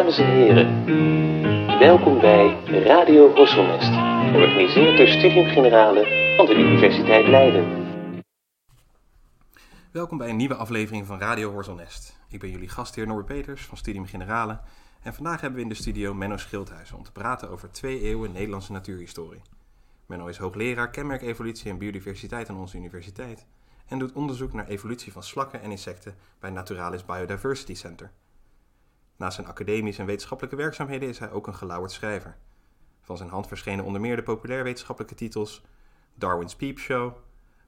Dames en heren, welkom bij Radio Horselnest, georganiseerd door Studium Generale van de Universiteit Leiden. Welkom bij een nieuwe aflevering van Radio Horselnest. Ik ben jullie gastheer Norbert Peters van Studium Generale en vandaag hebben we in de studio Menno Schildhuizen om te praten over twee eeuwen Nederlandse natuurhistorie. Menno is hoogleraar kenmerkevolutie en biodiversiteit aan onze universiteit en doet onderzoek naar evolutie van slakken en insecten bij Naturalis Biodiversity Center. Naast zijn academische en wetenschappelijke werkzaamheden is hij ook een gelauwerd schrijver. Van zijn hand verschenen onder meer de populairwetenschappelijke titels Darwin's Peep Show,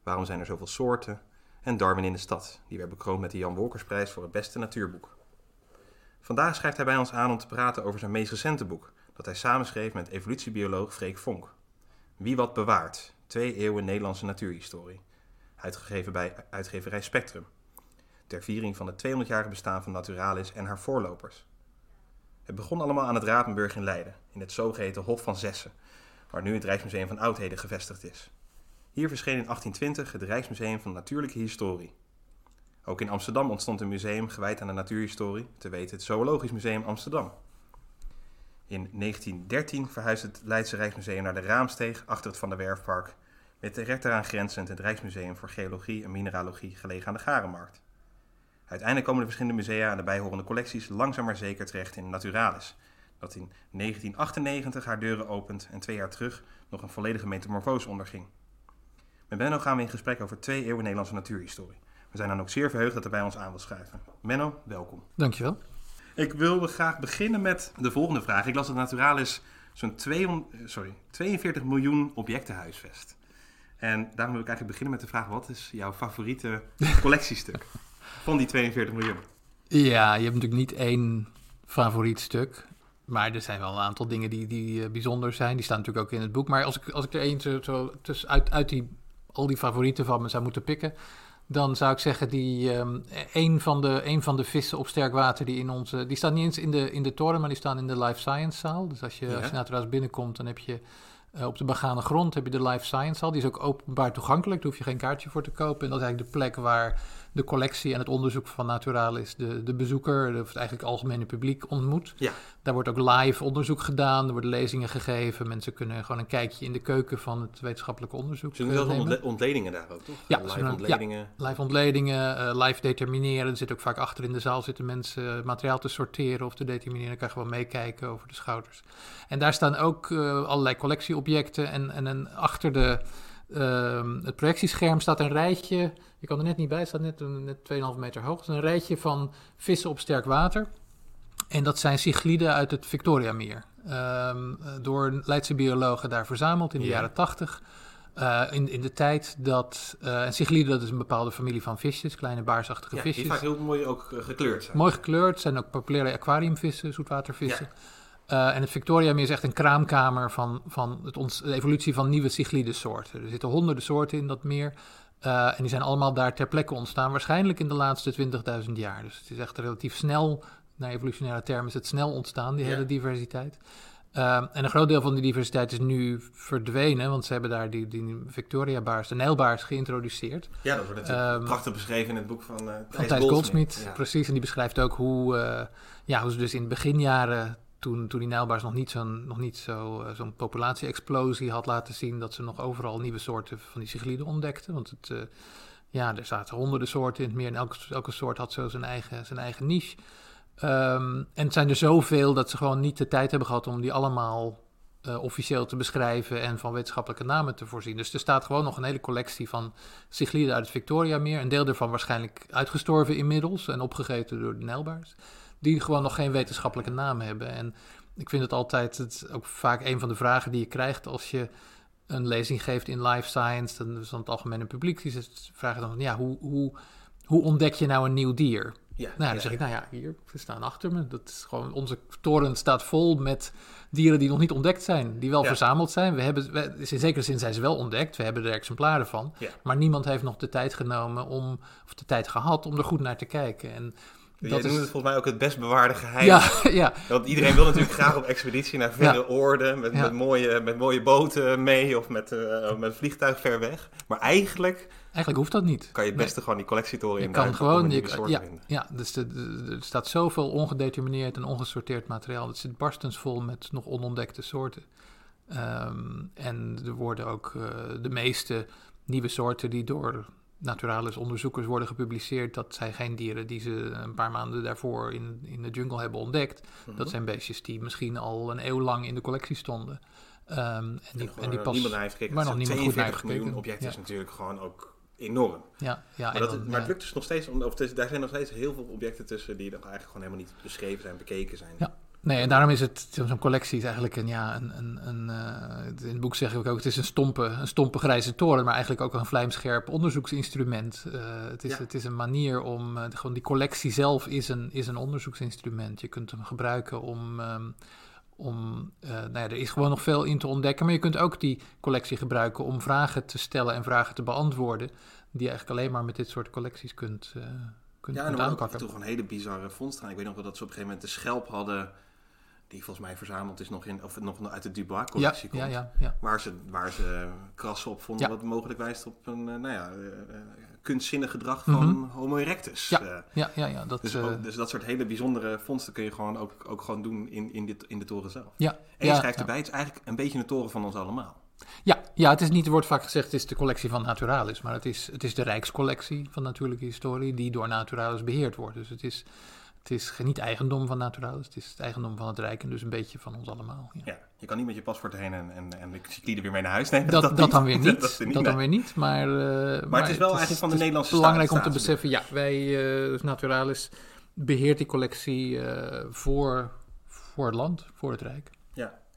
Waarom zijn er zoveel soorten en Darwin in de stad, die werd bekroond met de Jan Wolkersprijs voor het beste natuurboek. Vandaag schrijft hij bij ons aan om te praten over zijn meest recente boek, dat hij samenschreef met evolutiebioloog Freek Vonk. Wie wat bewaart, twee eeuwen Nederlandse natuurhistorie. Uitgegeven bij uitgeverij Spectrum. Ter viering van het 200-jarige bestaan van Naturalis en haar voorlopers. Het begon allemaal aan het Rapenburg in Leiden, in het zogeheten Hof van Zessen, waar nu het Rijksmuseum van Oudheden gevestigd is. Hier verscheen in 1820 het Rijksmuseum van Natuurlijke Historie. Ook in Amsterdam ontstond een museum gewijd aan de natuurhistorie, te weten het Zoologisch Museum Amsterdam. In 1913 verhuisde het Leidse Rijksmuseum naar de Raamsteeg achter het Van der Werfpark, met direct grenzend het Rijksmuseum voor Geologie en Mineralogie gelegen aan de Garenmarkt. Uiteindelijk komen de verschillende musea en de bijhorende collecties langzaam maar zeker terecht in Naturalis, dat in 1998 haar deuren opent en twee jaar terug nog een volledige metamorfose onderging. Met Benno gaan we in gesprek over twee eeuwen Nederlandse natuurhistorie. We zijn dan ook zeer verheugd dat hij bij ons aan wil schuiven. Menno, welkom. Dankjewel. Ik wilde graag beginnen met de volgende vraag. Ik las dat Naturalis zo'n 200 sorry, 42 miljoen objecten huisvest. En daarom wil ik eigenlijk beginnen met de vraag: wat is jouw favoriete collectiestuk van die 42 miljoen? Ja, je hebt natuurlijk niet één favoriet stuk. Maar er zijn wel een aantal dingen die, die uh, bijzonder zijn. Die staan natuurlijk ook in het boek. Maar als ik, als ik er één zo, tussen, uit, uit die, al die favorieten van me zou moeten pikken... dan zou ik zeggen die um, een, van de, een van de vissen op sterk water die in onze... die staat niet eens in de, in de toren, maar die staan in de Life Science zaal. Dus als je, ja. als je naar binnenkomt, dan heb je... Uh, op de begane grond heb je de Life Science Hall. Die is ook openbaar toegankelijk. Daar hoef je geen kaartje voor te kopen. En dat is eigenlijk de plek waar de collectie en het onderzoek van Naturalis de, de bezoeker, of het eigenlijk algemene publiek ontmoet. Ja. Daar wordt ook live onderzoek gedaan. Er worden lezingen gegeven. Mensen kunnen gewoon een kijkje in de keuken van het wetenschappelijke onderzoek Ze doen veel ontledingen daar ook, toch? Ja, live ontledingen. Ja, live ontledingen, uh, live determineren. Er zit ook vaak achter in de zaal zitten mensen materiaal te sorteren of te determineren. Dan kan je gewoon meekijken over de schouders. En daar staan ook uh, allerlei collectieobjecten en, en, en achter de... Uh, het projectiescherm staat een rijtje, je kan er net niet bij, het staat net, net 2,5 meter hoog. Het is een rijtje van vissen op sterk water. En dat zijn cycliden uit het Victoriameer. Um, door Leidse biologen daar verzameld in de Ja. jaren 80. Uh, in, in de tijd dat. Uh, en cycliden, dat is een bepaalde familie van visjes, kleine baarsachtige Ja, visjes. die vaak heel mooi ook uh, gekleurd zijn. Mooi gekleurd, zijn ook populaire aquariumvissen, zoetwatervissen. Uh, en het Victoriameer is echt een kraamkamer van, van het de evolutie van nieuwe cyclidesoorten. Er zitten honderden soorten in dat meer. Uh, en die zijn allemaal daar ter plekke ontstaan, waarschijnlijk in de laatste 20.000 jaar. Dus het is echt relatief snel, naar evolutionaire termen is het snel ontstaan, die Ja. hele diversiteit. Uh, en een groot deel van die diversiteit is nu verdwenen, want ze hebben daar die, die Victoria-baars, de Nijlbaars, geïntroduceerd. Ja, dat wordt natuurlijk Ehm, prachtig beschreven in het boek van, uh, Van Thijs Goldsmith, Ja. precies. En die beschrijft ook hoe, ja, hoe ze dus in de beginjaren, toen, toen die Nijlbaars nog niet zo'n nog niet zo, uh, zo'n populatie-explosie had laten zien, dat ze nog overal nieuwe soorten van die cycliden ontdekten. Want het, uh, ja, er zaten honderden soorten in het meer en elke, elke soort had zo zijn eigen, zijn eigen niche. Um, en het zijn er zoveel dat ze gewoon niet de tijd hebben gehad om die allemaal uh, officieel te beschrijven en van wetenschappelijke namen te voorzien. Dus er staat gewoon nog een hele collectie van cycliden uit het Victoriameer. Een deel daarvan waarschijnlijk uitgestorven inmiddels en opgegeten door de Nijlbaars. Die gewoon nog geen wetenschappelijke naam hebben. En ik vind het altijd het, ook vaak een van de vragen die je krijgt als je een lezing geeft in life science. Dan is dan het algemene publiek die vragen dan van ja, hoe, hoe, hoe ontdek je nou een nieuw dier? Ja, nou, dan ja, zeg ik, nou ja, hier, ze staan achter me. Dat is gewoon, onze toren staat vol met dieren die nog niet ontdekt zijn, die wel Ja. verzameld zijn. We hebben, we, in zekere zin zijn ze wel ontdekt, we hebben er exemplaren van. Ja. Maar niemand heeft nog de tijd genomen om, of de tijd gehad om er goed naar te kijken. En Dat noemt is, het volgens mij ook het best bewaarde geheim. ja, ja, Want iedereen wil natuurlijk graag op expeditie naar verre Ja. oorden, met, Ja. met, mooie, met mooie boten mee of met, eh, met een vliegtuig ver weg. Maar eigenlijk Eigenlijk hoeft dat niet. Kan je het Nee. beste gewoon die collectietoren Je in kan gewoon, je, je ja, vinden. ja, dus er staat zoveel ongedetermineerd en ongesorteerd materiaal. Het zit barstensvol met nog onontdekte soorten. Ehm, en er worden ook eh, de meeste nieuwe soorten die door naturalis onderzoekers worden gepubliceerd. Dat zijn geen dieren die ze een paar maanden daarvoor in, in de jungle hebben ontdekt. Mhm. Dat zijn beestjes die misschien al een eeuw lang in de collectie stonden. Ehm, en, die, nog en die pas. niemand naar heeft gekeken. Dat nog niemand goed naar 42 heeft miljoen objecten Ja. is natuurlijk gewoon ook enorm. Ja, ja, Maar, en dat, dan, maar het lukt dus nog steeds, om- of is- daar zijn nog steeds heel veel objecten tussen die er eigenlijk gewoon helemaal niet beschreven zijn, bekeken zijn. Ja. Nee, en daarom is het, zo'n collectie is eigenlijk een, ja, een, een, een eh, in het boek zeg ik ook, het is een stompe, een stompe grijze toren, maar eigenlijk ook een vlijmscherp onderzoeksinstrument. Eh, het, is, Ja. het is een manier om, eh, gewoon die collectie zelf is een, is een onderzoeksinstrument. Je kunt hem gebruiken om, ehm, om nou ja, er is gewoon nog veel in te ontdekken, maar je kunt ook die collectie gebruiken om vragen te stellen en vragen te beantwoorden, die je eigenlijk alleen maar met dit soort collecties kunt, kunt, Ja, en kunt waren ook af en aanpakken. toe gewoon hele bizarre vondsten. Ik weet nog wel dat ze op een gegeven moment de schelp hadden, die volgens mij verzameld is nog, in, of nog uit de Ja, Dubois-collectie komt. ja, ja, ja. Waar ze, waar ze krassen op vonden, Ja. wat mogelijk wijst op een eh, nou ja, eh, eh, kunstzinnig gedrag van Mhm. Homo erectus. Ja. Ja, ja, ja, dat, dus, ook- dus dat soort hele bijzondere vondsten kun je gewoon ook, ook gewoon doen in, in, dit, in de toren zelf. ja, En je ja, schrijft ja. erbij, het is eigenlijk een beetje een toren van ons allemaal. Ja, ja, het is niet, er wordt vaak gezegd, het is de collectie van Naturalis, maar het is, het is de Rijkscollectie van Natuurlijke Historie die door Naturalis beheerd wordt. Dus het is, het is niet eigendom van Naturalis, het is het eigendom van het Rijk en dus een beetje van ons allemaal. Ja. Ja, je kan niet met je paspoort heen en, en, en de cyclide weer mee naar huis nemen. Dat, dat, dan weer niet, dat dan weer niet, maar... eh, maar, het is wel eigenlijk van de het is Nederlandse belangrijk staat- om te beseffen, ja, wij, dus Naturalis beheert die collectie eh, voor, voor het land, voor het Rijk.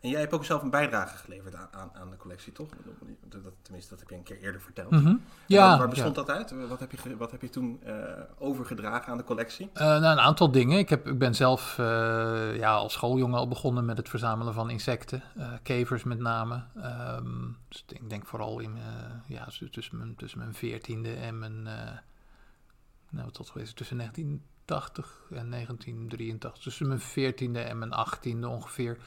En jij hebt ook zelf een bijdrage geleverd aan, aan, aan de collectie, toch? Dat, tenminste, dat heb je een keer eerder verteld. Mhm. Ja, waar, waar ja. bestond dat uit? Wat heb je, wat heb je toen eh, overgedragen aan de collectie? Eh, nou, een aantal dingen. Ik, heb, ik ben zelf eh, ja, als schooljongen al begonnen met het verzamelen van insecten. kevers met name. Ehm, dus ik denk vooral in, ja, tussen, mijn, tussen mijn veertiende en mijn... nou, tot geweest tussen 1980 en 1983. Tussen mijn veertiende en mijn achttiende ongeveer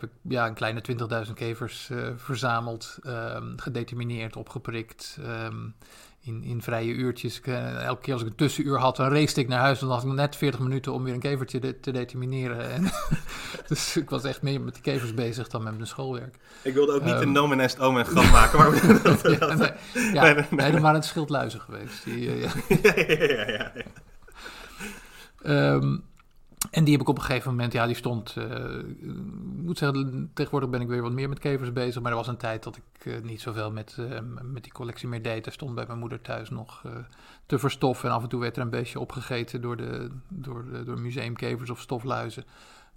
heb ik ja, een kleine 20.000 kevers eh, verzameld, ehm, gedetermineerd, opgeprikt. ehm, in, in vrije uurtjes. Ik, eh, elke keer als ik een tussenuur had, dan race ik naar huis. Dan had ik net 40 minuten om weer een kevertje de- te determineren. En dus ik was echt meer met die kevers bezig dan met mijn schoolwerk. Ik wilde ook niet Ehm. een nomen est omen grap maken, maar... Ja, nee, ja, Nee, nee, nee, waren het schildluizen geweest. Die, eh, ja. ja, ja, ja, ja. Ehm, en die heb ik op een gegeven moment, ja, die stond. eh, ik moet zeggen, tegenwoordig ben ik weer wat meer met kevers bezig. Maar er was een tijd dat ik eh, niet zoveel met, eh, met die collectie meer deed. Er stond bij mijn moeder thuis nog eh, te verstoffen. En af en toe werd er een beestje opgegeten door, de, door, de, door museumkevers of stofluizen.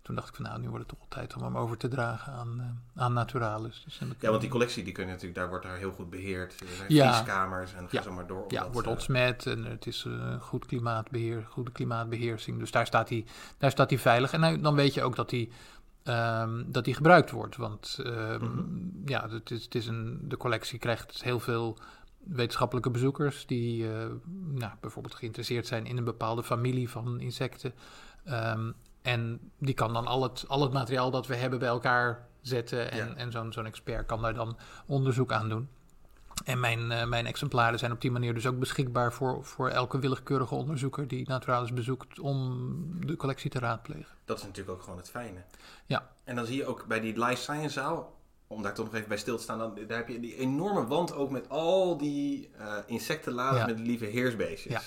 Toen dacht ik van nou, nu wordt het toch wel tijd om hem over te dragen aan, eh, aan Naturalis. Dus Ja, want die collectie, die kun je natuurlijk, daar wordt daar heel goed beheerd. Er zijn Ja. vrieskamers en ga Ja. zo maar door. Ja, omdat, wordt eh, ontsmet en het is eh, goed klimaatbeheer, goede klimaatbeheersing. Dus daar staat hij, daar staat hij veilig. En dan weet je ook dat hij, ehm, dat hij gebruikt wordt. Want ehm, Mhm. ja, het is, het is een, de collectie krijgt heel veel wetenschappelijke bezoekers die eh, nou, bijvoorbeeld geïnteresseerd zijn in een bepaalde familie van insecten. Ehm, en die kan dan al het, al het materiaal dat we hebben bij elkaar zetten. En, Ja. en zo'n zo'n expert kan daar dan onderzoek aan doen. En mijn, eh, mijn exemplaren zijn op die manier dus ook beschikbaar voor, voor elke willekeurige onderzoeker die Naturalis bezoekt om de collectie te raadplegen. Dat is natuurlijk ook gewoon het fijne. Ja. En dan zie je ook bij die life science zaal, om daar toch nog even bij stil te staan, dan, daar heb je die enorme wand ook met al die eh insectenladen Ja. met lieve heersbeestjes. Ja.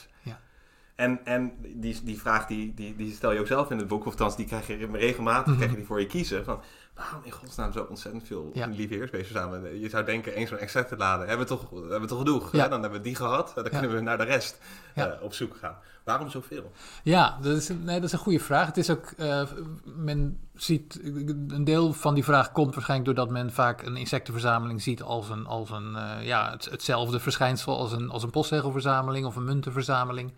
En, en die, die vraag die, die, die stel je ook zelf in het boek, of althans die krijg je regelmatig Mhm. krijg je die voor je kiezen. Van, waarom in godsnaam zo ontzettend veel Ja. lieve heersbeestjes samen? Je zou denken, één zo'n insectenladen, hebben we toch, hebben we toch genoeg? Ja. hè? Dan hebben we die gehad, dan Ja. kunnen we naar de rest eh, op zoek gaan. Waarom zoveel? Ja, dat is, een- nee, dat is een goede vraag. Het is ook, eh, men ziet, een deel van die vraag komt waarschijnlijk doordat men vaak een insectenverzameling ziet als een, als een eh, ja, het, hetzelfde verschijnsel als een, als een postzegelverzameling of een muntenverzameling.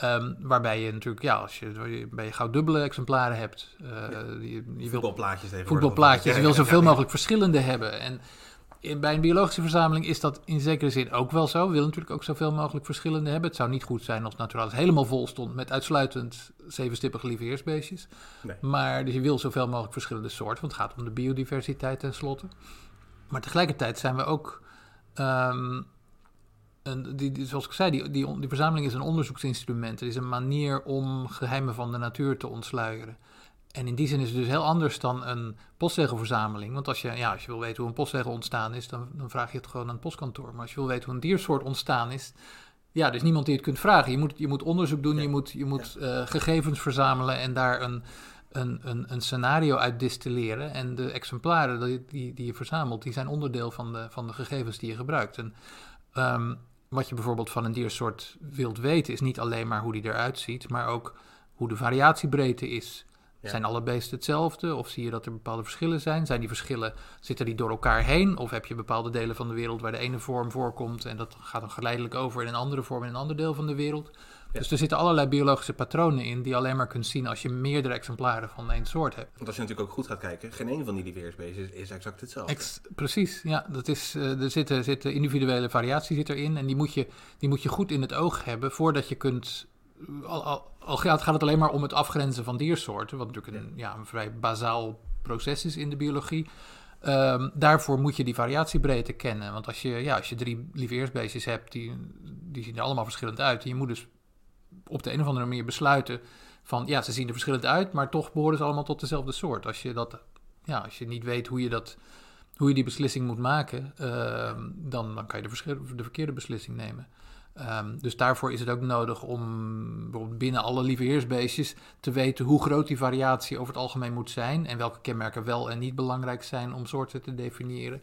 Ehm, waarbij je natuurlijk, ja, als je bij je gauw dubbele exemplaren hebt, eh, je, Voetbalplaatjes tegenwoordig. voetbalplaatjes. Je wil zoveel mogelijk verschillende hebben. En in- bij een biologische verzameling is dat in zekere zin ook wel zo. We willen natuurlijk ook zoveel mogelijk verschillende hebben. Het zou niet goed zijn als Naturalis helemaal vol stond met uitsluitend zevenstippige lieveheersbeestjes. Nee. Maar dus je wil zoveel mogelijk verschillende soorten, want het gaat om de biodiversiteit tenslotte. Maar tegelijkertijd zijn we ook... ehm, een die, die, zoals ik zei, die, die, die verzameling is een onderzoeksinstrument. Het is een manier om geheimen van de natuur te ontsluieren. En in die zin is het dus heel anders dan een postzegelverzameling. Want als je, ja, als je wil weten hoe een postzegel ontstaan is, dan, dan vraag je het gewoon aan het postkantoor. Maar als je wil weten hoe een diersoort ontstaan is, ja, er is niemand die het kunt vragen. Je moet, je moet onderzoek doen, je moet, je moet eh, gegevens verzamelen en daar een, een, een, een scenario uit distilleren. En de exemplaren die, die, die je verzamelt, die zijn onderdeel van de, van de gegevens die je gebruikt. En um, wat je bijvoorbeeld van een diersoort wilt weten, is niet alleen maar hoe die eruit ziet, maar ook hoe de variatiebreedte is. Zijn alle beesten hetzelfde? Of zie je dat er bepaalde verschillen zijn? Zijn die verschillen, zitten die door elkaar heen? Of heb je bepaalde delen van de wereld waar de ene vorm voorkomt en dat gaat dan geleidelijk over in een andere vorm in een ander deel van de wereld? Dus er zitten allerlei biologische patronen in die je alleen maar kunt zien als je meerdere exemplaren van één soort hebt. Want als je natuurlijk ook goed gaat kijken, geen een van die lieveheersbeesten is, is exact hetzelfde. Ex precies, ja. Dat is, uh, er zit, zit individuele variatie zit erin en die moet, je, die moet je goed in het oog hebben voordat je kunt... Al, al, al gaat, gaat het alleen maar om het afgrenzen van diersoorten, wat natuurlijk een, ja, een vrij bazaal proces is in de biologie. Um, daarvoor moet je die variatiebreedte kennen. Want als je, ja, als je drie lieveheersbeestjes hebt, die, die zien er allemaal verschillend uit. En je moet dus op de een of andere manier besluiten van ja, ze zien er verschillend uit, maar toch behoren ze allemaal tot dezelfde soort. Als je, dat, ja, als je niet weet hoe je, dat, hoe je die beslissing moet maken, uh, dan, dan kan je de, de verkeerde beslissing nemen. Um, dus daarvoor is het ook nodig om binnen alle lieveheersbeestjes te weten hoe groot die variatie over het algemeen moet zijn en welke kenmerken wel en niet belangrijk zijn om soorten te definiëren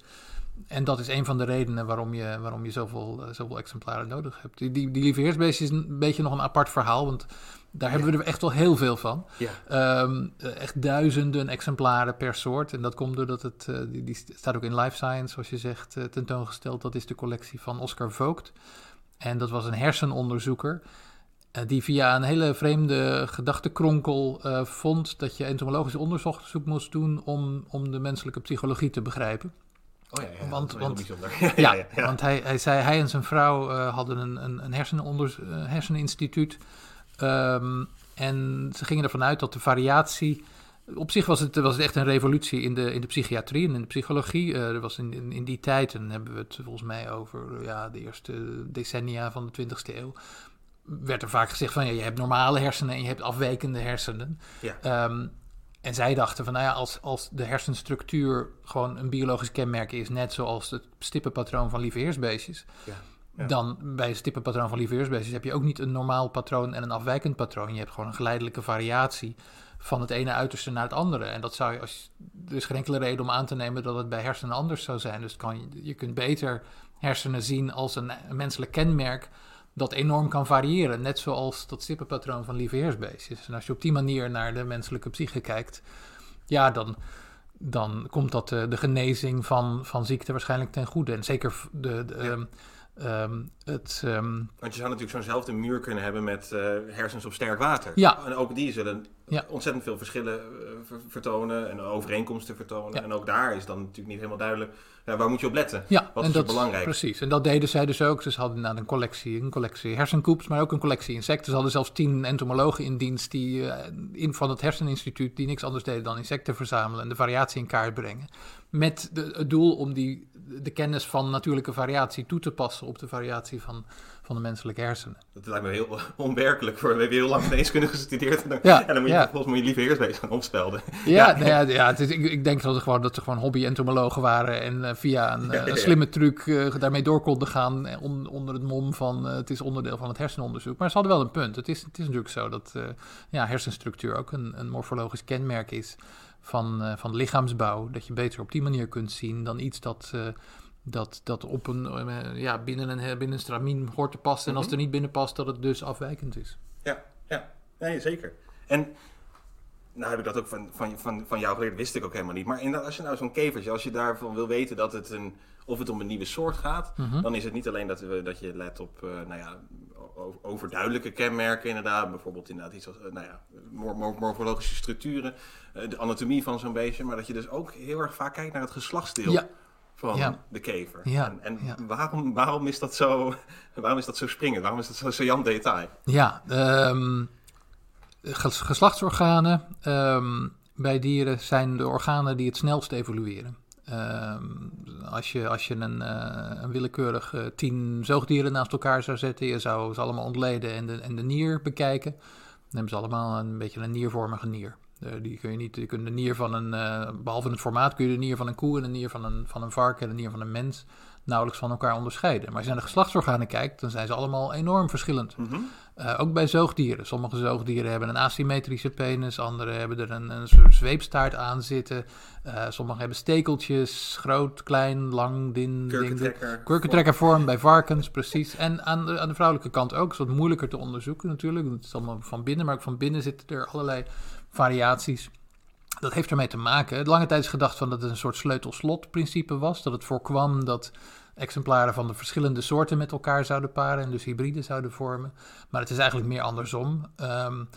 en dat is een van de redenen waarom je, waarom je zoveel, uh, zoveel exemplaren nodig hebt. Die, die, die is een beetje nog een apart verhaal, want daar hebben we er echt wel heel veel van. Ja. Um, echt duizenden exemplaren per soort. En dat komt doordat het, uh, die, die, staat ook in Life Science, zoals je zegt, uh, tentoongesteld. Dat is de collectie van Oscar Vogt. En dat was een hersenonderzoeker die via een hele vreemde gedachtekronkel vond dat je entomologisch onderzoek moest doen om, om de menselijke psychologie te begrijpen. Oh ja, ja want, want, ja, ja, ja, want hij, hij zei, hij en zijn vrouw uh, hadden een, een, een hersenonder, uh, herseninstituut. Um, en ze gingen ervan uit dat de variatie. Op zich was het, was het echt een revolutie in de, in de psychiatrie en in de psychologie. Uh, er was in, in, in, die tijd, en hebben we het volgens mij over ja, de eerste decennia van de 20e eeuw. Werd er vaak gezegd van ja, je hebt normale hersenen en je hebt afwijkende hersenen. Ja. Um, en zij dachten van, nou ja, als, als de hersenstructuur gewoon een biologisch kenmerk is, net zoals het stippenpatroon van lieveheersbeestjes, ja, ja. dan bij het stippenpatroon van lieveheersbeestjes heb je ook niet een normaal patroon en een afwijkend patroon. Je hebt gewoon een geleidelijke variatie van het ene uiterste naar het andere. En dat zou je, als, er is geen enkele reden om aan te nemen dat het bij hersenen anders zou zijn. Dus kan je, je kunt beter hersenen zien als een, een menselijk kenmerk dat enorm kan variëren. Net zoals dat stippenpatroon van lieveheersbeestjes. En als je op die manier naar de menselijke psyche kijkt, ja, dan, dan komt dat de, de genezing van, van ziekte waarschijnlijk ten goede. En zeker de, de ja. Um, het, um, Want je zou natuurlijk zo'nzelfde muur kunnen hebben met uh, hersens op sterk water. Ja. En ook die zullen ja. ontzettend veel verschillen uh, vertonen en overeenkomsten vertonen. Ja. En ook daar is dan natuurlijk niet helemaal duidelijk ja, waar moet je op letten. Ja, Wat is dat, belangrijk? Precies, en dat deden zij dus ook. Dus ze hadden nou, een collectie, een collectie hersenkoeps, maar ook een collectie insecten. Ze hadden zelfs tien entomologen in dienst die, uh, in, van het herseninstituut die niks anders deden dan insecten verzamelen en de variatie in kaart brengen. Met de, het doel om die de kennis van natuurlijke variatie toe te passen op de variatie van, van de menselijke hersenen. Dat lijkt me heel onwerkelijk voor. We hebben heel lang ineens kunnen gestudeerd. En dan, ja, en dan moet je ja. volgens mij liever eerst bezig gaan opspelden. Ja, ja. Nou ja, ja het is, ik, ik, denk dat, het gewoon, dat ze gewoon hobby-entomologen waren. En uh, via een, een slimme truc uh, daarmee door konden gaan. On, onder het mom van het is onderdeel van het hersenonderzoek. Maar ze hadden wel een punt. Het is, het is natuurlijk zo dat ja, hersenstructuur ook een, een morfologisch kenmerk is van, uh, van lichaamsbouw. Dat je beter op die manier kunt zien dan iets dat, uh, dat, dat op een, uh, ja, binnen, een, binnen een stramien hoort te passen. En als het er niet binnen past, dat het dus afwijkend is. Ja, ja. Nee, zeker. En nou heb ik dat ook van, van, van, van jou geleerd, wist ik ook helemaal niet. Maar inderdaad, als je nou zo'n kevertje, als je daarvan wil weten dat het een, of het om een nieuwe soort gaat, mm -hmm. dan is het niet alleen dat, we, dat je let op, uh, nou ja, overduidelijke kenmerken inderdaad. Bijvoorbeeld inderdaad iets als, uh, nou ja, morfologische structuren, uh, de anatomie van zo'n beestje. Maar dat je dus ook heel erg vaak kijkt naar het geslachtsdeel. Ja. Van ja. de kever. Ja. En, en. Waarom, waarom, is dat zo, waarom is dat zo springend? Waarom is dat zo saillant detail? Ja, um, geslachtsorganen um, bij dieren zijn de organen die het snelst evolueren. Ehm, als je, als je een, uh, een willekeurig uh, tien zoogdieren naast elkaar zou zetten, je zou ze allemaal ontleden en de, en de nier bekijken, dan hebben ze allemaal een beetje een niervormige nier. Uh, die kun je niet, je kunt de nier van een, behalve het formaat, kun je de nier van een koe en de nier van een, van een varken en de nier van een mens nauwelijks van elkaar onderscheiden. Maar als je naar de geslachtsorganen kijkt, dan zijn ze allemaal enorm verschillend. Mhm. Uh, ook bij zoogdieren. Sommige zoogdieren hebben een asymmetrische penis, andere hebben er een, een soort zweepstaart aan zitten. Uh, sommige hebben stekeltjes, groot, klein, lang, din, kurkentrekker. Kurkentrekkervorm bij varkens, precies. En aan de, aan de vrouwelijke kant ook. is wat moeilijker te onderzoeken natuurlijk. Dat is allemaal van binnen, maar ook van binnen zitten er allerlei variaties. Dat heeft ermee te maken. Lange tijd is gedacht van dat het een soort sleutel-slot principe was. Dat het voorkwam dat exemplaren van de verschillende soorten met elkaar zouden paren en dus hybriden zouden vormen. Maar het is eigenlijk meer andersom. Um,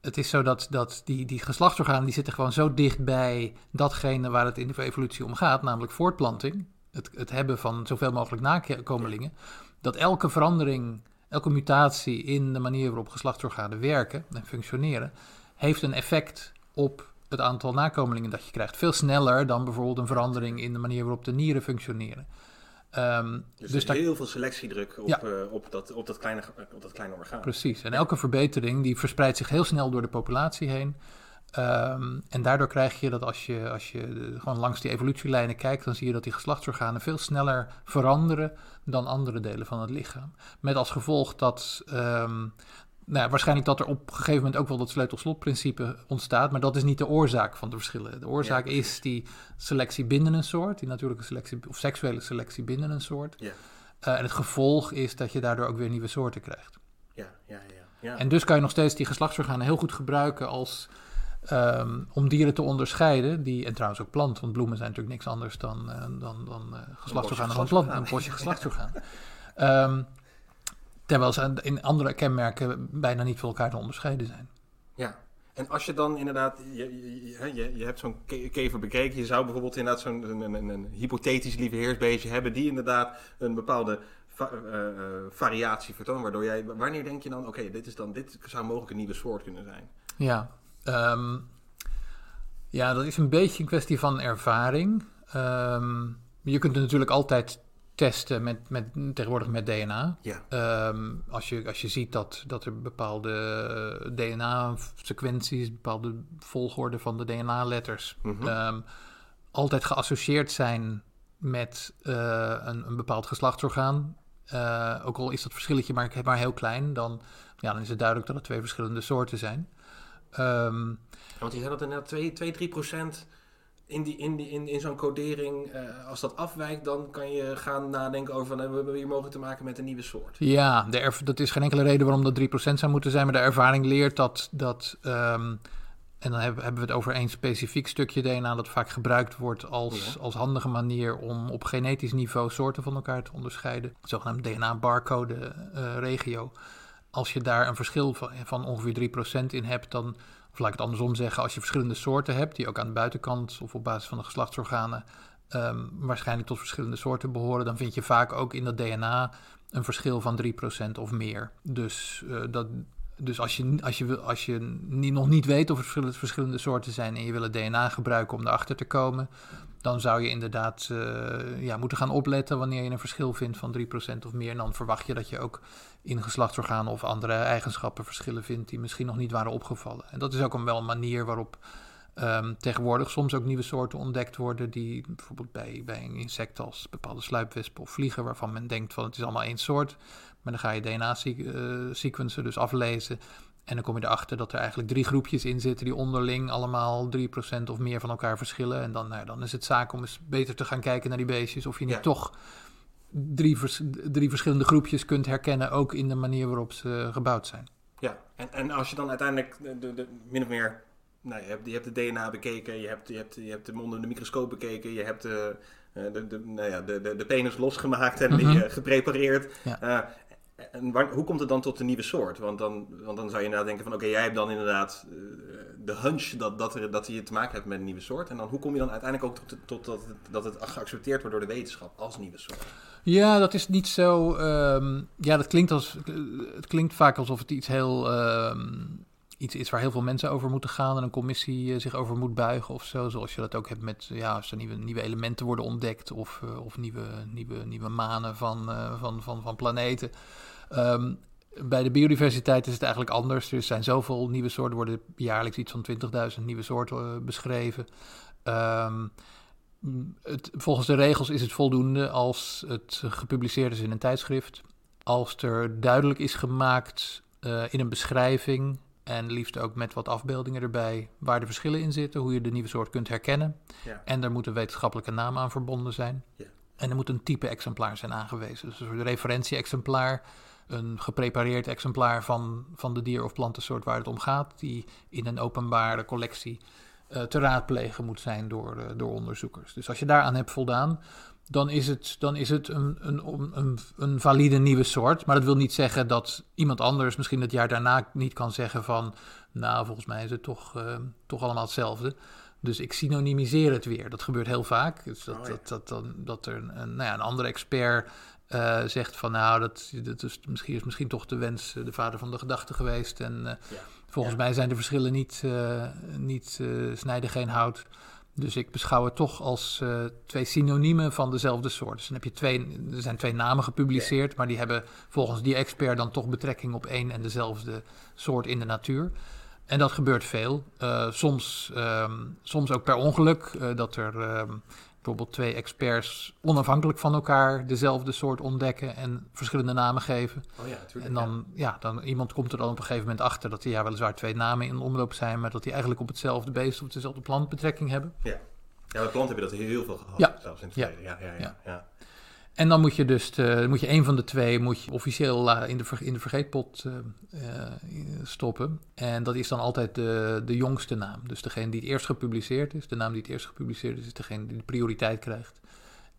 het is zo dat, dat die, die geslachtsorganen die zitten gewoon zo dicht bij datgene waar het in de evolutie om gaat, namelijk voortplanting. Het, het hebben van zoveel mogelijk nakomelingen. Dat elke verandering, elke mutatie in de manier waarop geslachtsorganen werken en functioneren, heeft een effect op het aantal nakomelingen dat je krijgt. Veel sneller dan bijvoorbeeld een verandering in de manier waarop de nieren functioneren. Um, dus, dus heel veel selectiedruk op, ja. uh, op, dat, op, dat kleine, op dat kleine orgaan. Precies. En elke verbetering die verspreidt zich heel snel door de populatie heen. Um, en daardoor krijg je dat als je, als je de, gewoon langs die evolutielijnen kijkt, dan zie je dat die geslachtsorganen veel sneller veranderen dan andere delen van het lichaam. Met als gevolg dat um, nou, waarschijnlijk dat er op een gegeven moment ook wel dat sleutelslotprincipe ontstaat, maar dat is niet de oorzaak van de verschillen. De oorzaak is die selectie binnen een soort, die natuurlijke selectie of seksuele selectie binnen een soort. Ja. Uh, en het gevolg is dat je daardoor ook weer nieuwe soorten krijgt. Ja, ja, ja. ja. En dus kan je nog steeds die geslachtsorganen heel goed gebruiken als, um, om dieren te onderscheiden. Die, en trouwens ook planten, want bloemen zijn natuurlijk niks anders dan, uh, dan, dan uh, geslachtsorganen van planten. Een bosje geslachtsorgaan. um, Terwijl ze in andere kenmerken bijna niet van elkaar te onderscheiden zijn. Ja, en als je dan inderdaad, je, je, je, je hebt zo'n kever bekeken, je zou bijvoorbeeld inderdaad zo'n een, een, een, hypothetisch lieveheersbeestje hebben die inderdaad een bepaalde va uh, variatie vertoont, waardoor jij, wanneer denk je dan, oké, dit is dan, dit zou mogelijk een nieuwe soort kunnen zijn? Ja, um, ja dat is een beetje een kwestie van ervaring. Um, je kunt er natuurlijk altijd testen met, met, tegenwoordig met DNA. Ja. Um, als, je, als je ziet dat, dat er bepaalde DNA-sequenties, bepaalde volgorde van de DNA-letters, mm -hmm. um, altijd geassocieerd zijn met uh, een, een bepaald geslachtsorgaan. Uh, ook al is dat verschilletje maar, maar heel klein, dan, ja, dan is het duidelijk dat het twee verschillende soorten zijn. Um, ja, want je zei dat er net 2, 2 3 procent in, die, in, die, in, in zo'n codering, uh, als dat afwijkt, dan kan je gaan nadenken over van, uh, we hebben hier mogelijk te maken met een nieuwe soort. Ja, de dat is geen enkele reden waarom dat 3% zou moeten zijn, maar de ervaring leert dat, dat um, en dan hebben, hebben we het over één specifiek stukje DNA dat vaak gebruikt wordt als, ja. als handige manier om op genetisch niveau soorten van elkaar te onderscheiden. Het zogenaamde DNA-barcode uh, regio. Als je daar een verschil van, van ongeveer 3% in hebt, dan of laat ik het andersom zeggen, als je verschillende soorten hebt, die ook aan de buitenkant of op basis van de geslachtsorganen um, waarschijnlijk tot verschillende soorten behoren, dan vind je vaak ook in dat DNA een verschil van 3% of meer. Dus, uh, dat, dus als je, als je, als je niet, nog niet weet of er verschillende, soorten zijn en je wil het DNA gebruiken om erachter te komen, dan zou je inderdaad uh, ja, moeten gaan opletten wanneer je een verschil vindt van 3% of meer. En dan verwacht je dat je ook in geslachtsorganen of andere eigenschappen verschillen vindt die misschien nog niet waren opgevallen. En dat is ook een, wel een manier waarop um, tegenwoordig soms ook nieuwe soorten ontdekt worden die bijvoorbeeld bij, bij een insect als bepaalde sluipwespen of vliegen waarvan men denkt van het is allemaal één soort. Maar dan ga je DNA-sequencen uh, dus aflezen en dan kom je erachter dat er eigenlijk drie groepjes in zitten die onderling allemaal 3% of meer van elkaar verschillen. En dan, nou, dan is het zaak om eens beter te gaan kijken naar die beestjes of je niet Ja. toch drie, vers- drie verschillende groepjes kunt herkennen, ook in de manier waarop ze gebouwd zijn. Ja, en, en als je dan uiteindelijk de, de, de- min of meer, nou, je hebt, je hebt de DNA bekeken, je hebt, je hebt, je hebt hem onder de microscoop bekeken, je hebt de, eh, de, de, nou ja, de, de, de penis losgemaakt en die Mhm. eh, geprepareerd. Ja. Eh, en waar- hoe komt het dan tot een nieuwe soort? Want dan, want dan zou je inderdaad denken van oké, jij hebt dan inderdaad eh, de hunch dat, dat, er, dat je te maken hebt met een nieuwe soort. En dan hoe kom je dan uiteindelijk ook tot, tot dat, dat het geaccepteerd wordt door de wetenschap als nieuwe soort? Ja, dat is niet zo. ehm, ja, dat klinkt als. Het klinkt vaak alsof het iets heel. ehm, iets is waar heel veel mensen over moeten gaan en een commissie zich over moet buigen of zo. Zoals je dat ook hebt met ja, als er nieuwe, nieuwe elementen worden ontdekt of, of nieuwe, nieuwe, nieuwe manen van, van, van, van planeten. Um, bij de biodiversiteit is het eigenlijk anders. Er zijn zoveel nieuwe soorten, worden jaarlijks iets van 20.000 nieuwe soorten beschreven. Um, het, volgens de regels is het voldoende als het gepubliceerd is in een tijdschrift. Als er duidelijk is gemaakt uh, in een beschrijving en liefst ook met wat afbeeldingen erbij waar de verschillen in zitten, hoe je de nieuwe soort kunt herkennen. Ja. En er moet een wetenschappelijke naam aan verbonden zijn. Ja. En er moet een type exemplaar zijn aangewezen. Dus een referentie-exemplaar een geprepareerd exemplaar van, van de dier- of plantensoort waar het om gaat, die in een openbare collectie te raadplegen moet zijn door, uh, door onderzoekers. Dus als je daaraan hebt voldaan, dan is het, dan is het een, een, een, een valide nieuwe soort. Maar dat wil niet zeggen dat iemand anders misschien het jaar daarna niet kan zeggen van, nou volgens mij is het toch, uh, toch allemaal hetzelfde. Dus ik synonymiseer het weer. Dat gebeurt heel vaak. Dus dat, oh, ja. dat, dat, dat, dat, er een, nou ja, een andere expert uh, zegt van nou, dat, dat is, misschien, is misschien toch de wens eh, de vader van de gedachte geweest. En uh, ja. Volgens ja. mij zijn de verschillen niet, uh, niet snijden geen hout. Dus ik beschouw het toch als twee synoniemen van dezelfde soort. Dus dan heb je twee, er zijn twee namen gepubliceerd, ja. maar die hebben volgens die expert dan toch betrekking op één en dezelfde soort in de natuur. En dat gebeurt veel. soms, um, soms ook per ongeluk, dat er um, bijvoorbeeld twee experts onafhankelijk van elkaar dezelfde soort ontdekken en verschillende namen geven. Oh ja, natuurlijk. En dan, ja. ja. dan iemand komt er dan op een gegeven moment achter dat er ja, weliswaar twee namen in omloop zijn, maar dat die eigenlijk op hetzelfde beest of dezelfde plant betrekking hebben. Ja, ja bij planten hebben dat heel veel gehad, ja. zelfs in het verleden. Ja. Ja, ja, ja. En dan moet je dus de, moet je een van de twee moet je officieel in de, in de vergeetpot uh, uh, stoppen. En dat is dan altijd de, de jongste naam. Dus degene die het eerst gepubliceerd is. De naam die het eerst gepubliceerd is, is degene die de prioriteit krijgt.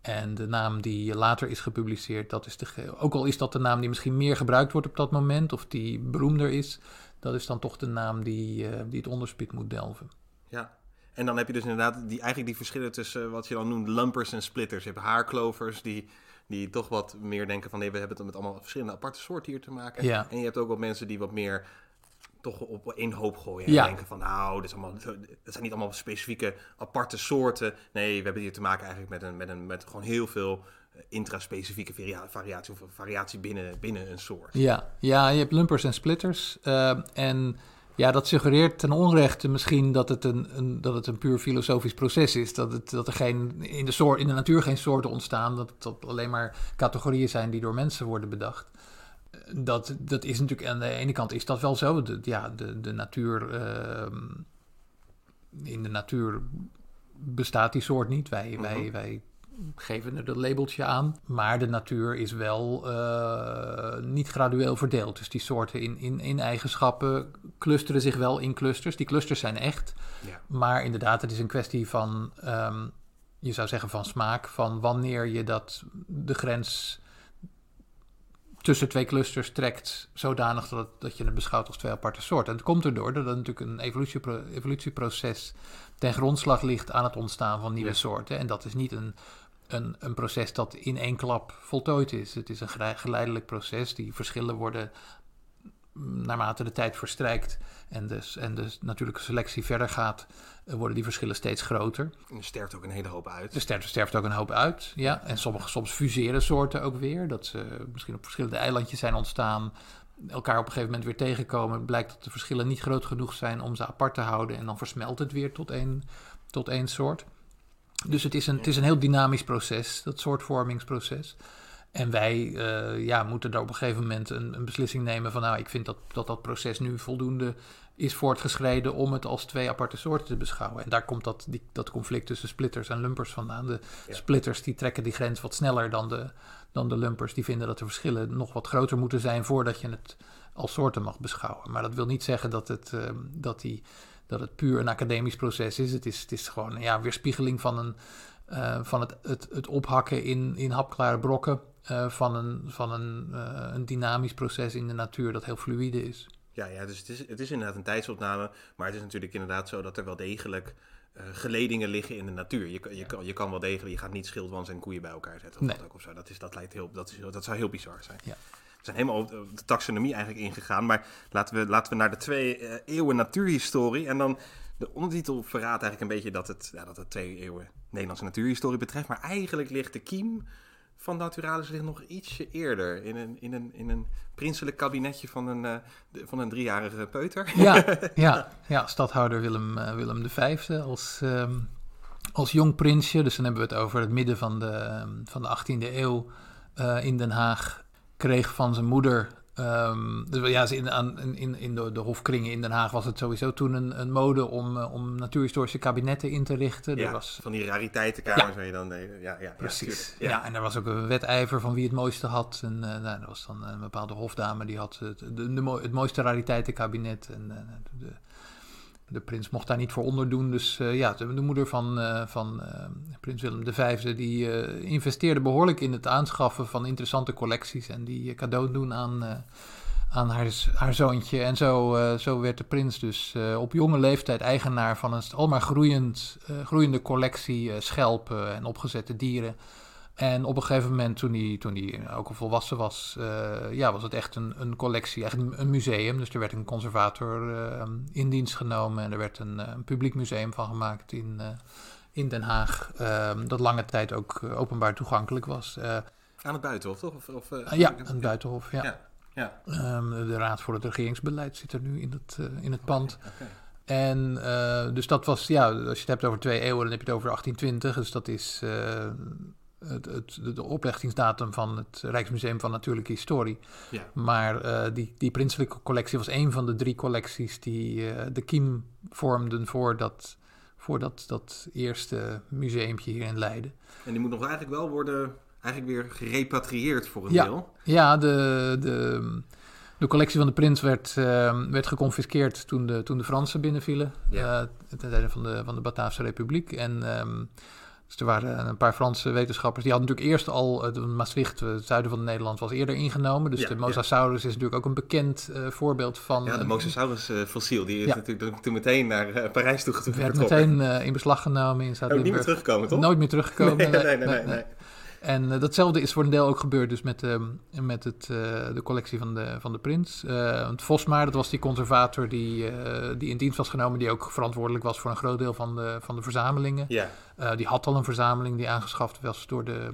En de naam die later is gepubliceerd, dat is de, ook al is dat de naam die misschien meer gebruikt wordt op dat moment, of die beroemder is, dat is dan toch de naam die, die het onderspit moet delven. Ja, en dan heb je dus inderdaad die, eigenlijk die verschillen tussen wat je dan noemt lumpers en splitters. Je hebt haarklovers die die toch wat meer denken van nee, we hebben het met allemaal verschillende aparte soorten hier te maken. Ja. En je hebt ook wel mensen die wat meer toch op één hoop gooien. En ja. denken van nou, dit, is allemaal, het zijn niet allemaal specifieke aparte soorten. Nee, we hebben hier te maken eigenlijk met, een, met, een, met gewoon heel veel eh, intraspecifieke varia variatie of variatie binnen, binnen een soort. Ja, ja je hebt lumpers en splitters. Uh, en ja, dat suggereert ten onrechte misschien dat het een, een, dat het een puur filosofisch proces is. Dat, het, dat er geen, in, de soort, in de natuur geen soorten ontstaan. Dat het alleen maar categorieën zijn die door mensen worden bedacht. Dat, dat is natuurlijk aan de ene kant is dat wel zo. De, ja, de, de natuur. Uh, in de natuur bestaat die soort niet. Wij, -huh. wij, wij geven er dat labeltje aan. Maar de natuur is wel uh, niet gradueel verdeeld. Dus die soorten in, in, in eigenschappen clusteren zich wel in clusters. Die clusters zijn echt. Ja. Maar inderdaad, het is een kwestie van, um, je zou zeggen van smaak, van wanneer je dat de grens tussen twee clusters trekt, zodanig dat, het, dat je het beschouwt als twee aparte soorten. En het komt erdoor dat er natuurlijk een evolutiepro evolutieproces ten grondslag ligt aan het ontstaan van nieuwe ja. soorten. En dat is niet een, een, een proces dat in één klap voltooid is. Het is een geleidelijk proces. Die verschillen worden naarmate de tijd verstrijkt en de, en de natuurlijke selectie verder gaat, worden die verschillen steeds groter. En er sterft ook een hele hoop uit. Er sterft, er sterft ook een hoop uit, ja. En sommige, soms fuseren soorten ook weer. Dat ze misschien op verschillende eilandjes zijn ontstaan, elkaar op een gegeven moment weer tegenkomen. Blijkt dat de verschillen niet groot genoeg zijn om ze apart te houden. En dan versmelt het weer tot één, tot één soort. Dus het is, een, het is een heel dynamisch proces, dat soortvormingsproces. En wij uh, ja, moeten daar op een gegeven moment een, een, beslissing nemen van... nou, ik vind dat, dat dat proces nu voldoende is voortgeschreden... om het als twee aparte soorten te beschouwen. En daar komt dat, die, dat conflict tussen splitters en lumpers vandaan. De ja. splitters die trekken die grens wat sneller dan de, dan de lumpers. Die vinden dat de verschillen nog wat groter moeten zijn... voordat je het als soorten mag beschouwen. Maar dat wil niet zeggen dat, het, uh, dat, die, dat het puur een academisch proces is. Het is, het is gewoon ja, weerspiegeling van, een, uh, van het, het, het ophakken in, in hapklare brokken... Uh, van, een, van een, uh, een dynamisch proces in de natuur dat heel fluïde is. Ja, ja dus het is, het is inderdaad een tijdsopname, maar het is natuurlijk inderdaad zo dat er wel degelijk geledingen liggen in de natuur. Je, je, je, je kan wel degelijk, je gaat niet schildwans en koeien bij elkaar zetten of nee. wat ook of zo. Dat, is, dat, lijkt heel, dat, is, dat zou heel bizar zijn. Ja. Zijn helemaal op de taxonomie eigenlijk ingegaan. Maar laten we, laten we naar de twee uh, eeuwen natuurhistorie. En dan de ondertitel verraadt eigenlijk een beetje dat het, ja, dat het twee eeuwen Nederlandse natuurhistorie betreft. Maar eigenlijk ligt de kiem van Naturalis ligt nog ietsje eerder. In een, in een, in een prinselijk kabinetje van een, uh, van een driejarige peuter. Ja, ja, ja stadhouder Willem, uh, Willem V als, um, als jong prinsje. Dus dan hebben we het over het midden van de, um, van de 18e eeuw uh, in Den Haag. Kreeg van zijn moeder Um, dus ja, in, aan, in, in de, de, hofkringen in Den Haag was het sowieso toen een, een mode om, uh, om natuurhistorische kabinetten in te richten. Ja, er was, van die rariteitenkamers waar je dan... Ja, ja, precies. Ja, ja, en er was ook een wedijver van wie het mooiste had. En uh, nou, er was dan een bepaalde hofdame die had het, de, de, het mooiste rariteitenkabinet. En de, de prins mocht daar niet voor onderdoen. Dus uh, ja, de, de, moeder van, uh, van uh, prins Willem V, die investeerde behoorlijk in het aanschaffen van interessante collecties. En die cadeau doen aan, aan haar, haar zoontje. En zo, zo werd de prins dus op jonge leeftijd eigenaar van een almaar groeiend, groeiende collectie schelpen en opgezette dieren. En op een gegeven moment, toen hij, toen hij ook al volwassen was, uh, ja, was het echt een, een collectie, eigenlijk een museum. Dus er werd een conservator uh, in dienst genomen en er werd een, een publiek museum van gemaakt in, uh, in Den Haag. dat lange tijd ook openbaar toegankelijk was. aan het Buitenhof, toch? Of, of ja, aan het Buitenhof, ja. ja, ja. Um, de Raad voor het Regeringsbeleid zit er nu in het, in het pand. Okay, okay. En dus dat was, ja, als je het hebt over twee eeuwen, dan heb je het over 1820. Dus dat is het, het, de oplichtingsdatum van het Rijksmuseum van Natuurlijke Historie. Ja. Maar uh, die, die prinselijke collectie was een van de drie collecties die uh, de kiem vormden voor dat, voor dat, dat eerste museumpje hier in Leiden. En die moet nog eigenlijk wel worden eigenlijk weer gerepatrieerd voor een ja. deel. Ja, de, de, de collectie van de prins werd, uh, werd geconfiskeerd toen de, toen de Fransen binnenvielen. Ja. ten tijde van de, van de Bataafse Republiek. En... Um, dus er waren een paar Franse wetenschappers. Die hadden natuurlijk eerst al uh, Maastricht, het zuiden van Nederland, was eerder ingenomen. Dus Ja, de Mosasaurus is natuurlijk ook een bekend uh, voorbeeld van. Ja, de Mosasaurus eh, fossiel, die is Ja. natuurlijk toen meteen naar eh, Parijs toe werd vertrokken. meteen eh, in beslag genomen in Ook niet meer teruggekomen, toch? Nooit meer teruggekomen. nee, nee, nee, nee, nee. En eh, datzelfde is voor een deel ook gebeurd dus met, ehm, met het, eh, de collectie van de, van de prins. Eh, want Vosmaar, dat was die conservator die, eh, die in dienst was genomen... die ook verantwoordelijk was voor een groot deel van de, van de verzamelingen. Ja, Eh, die had al een verzameling die aangeschaft was door de,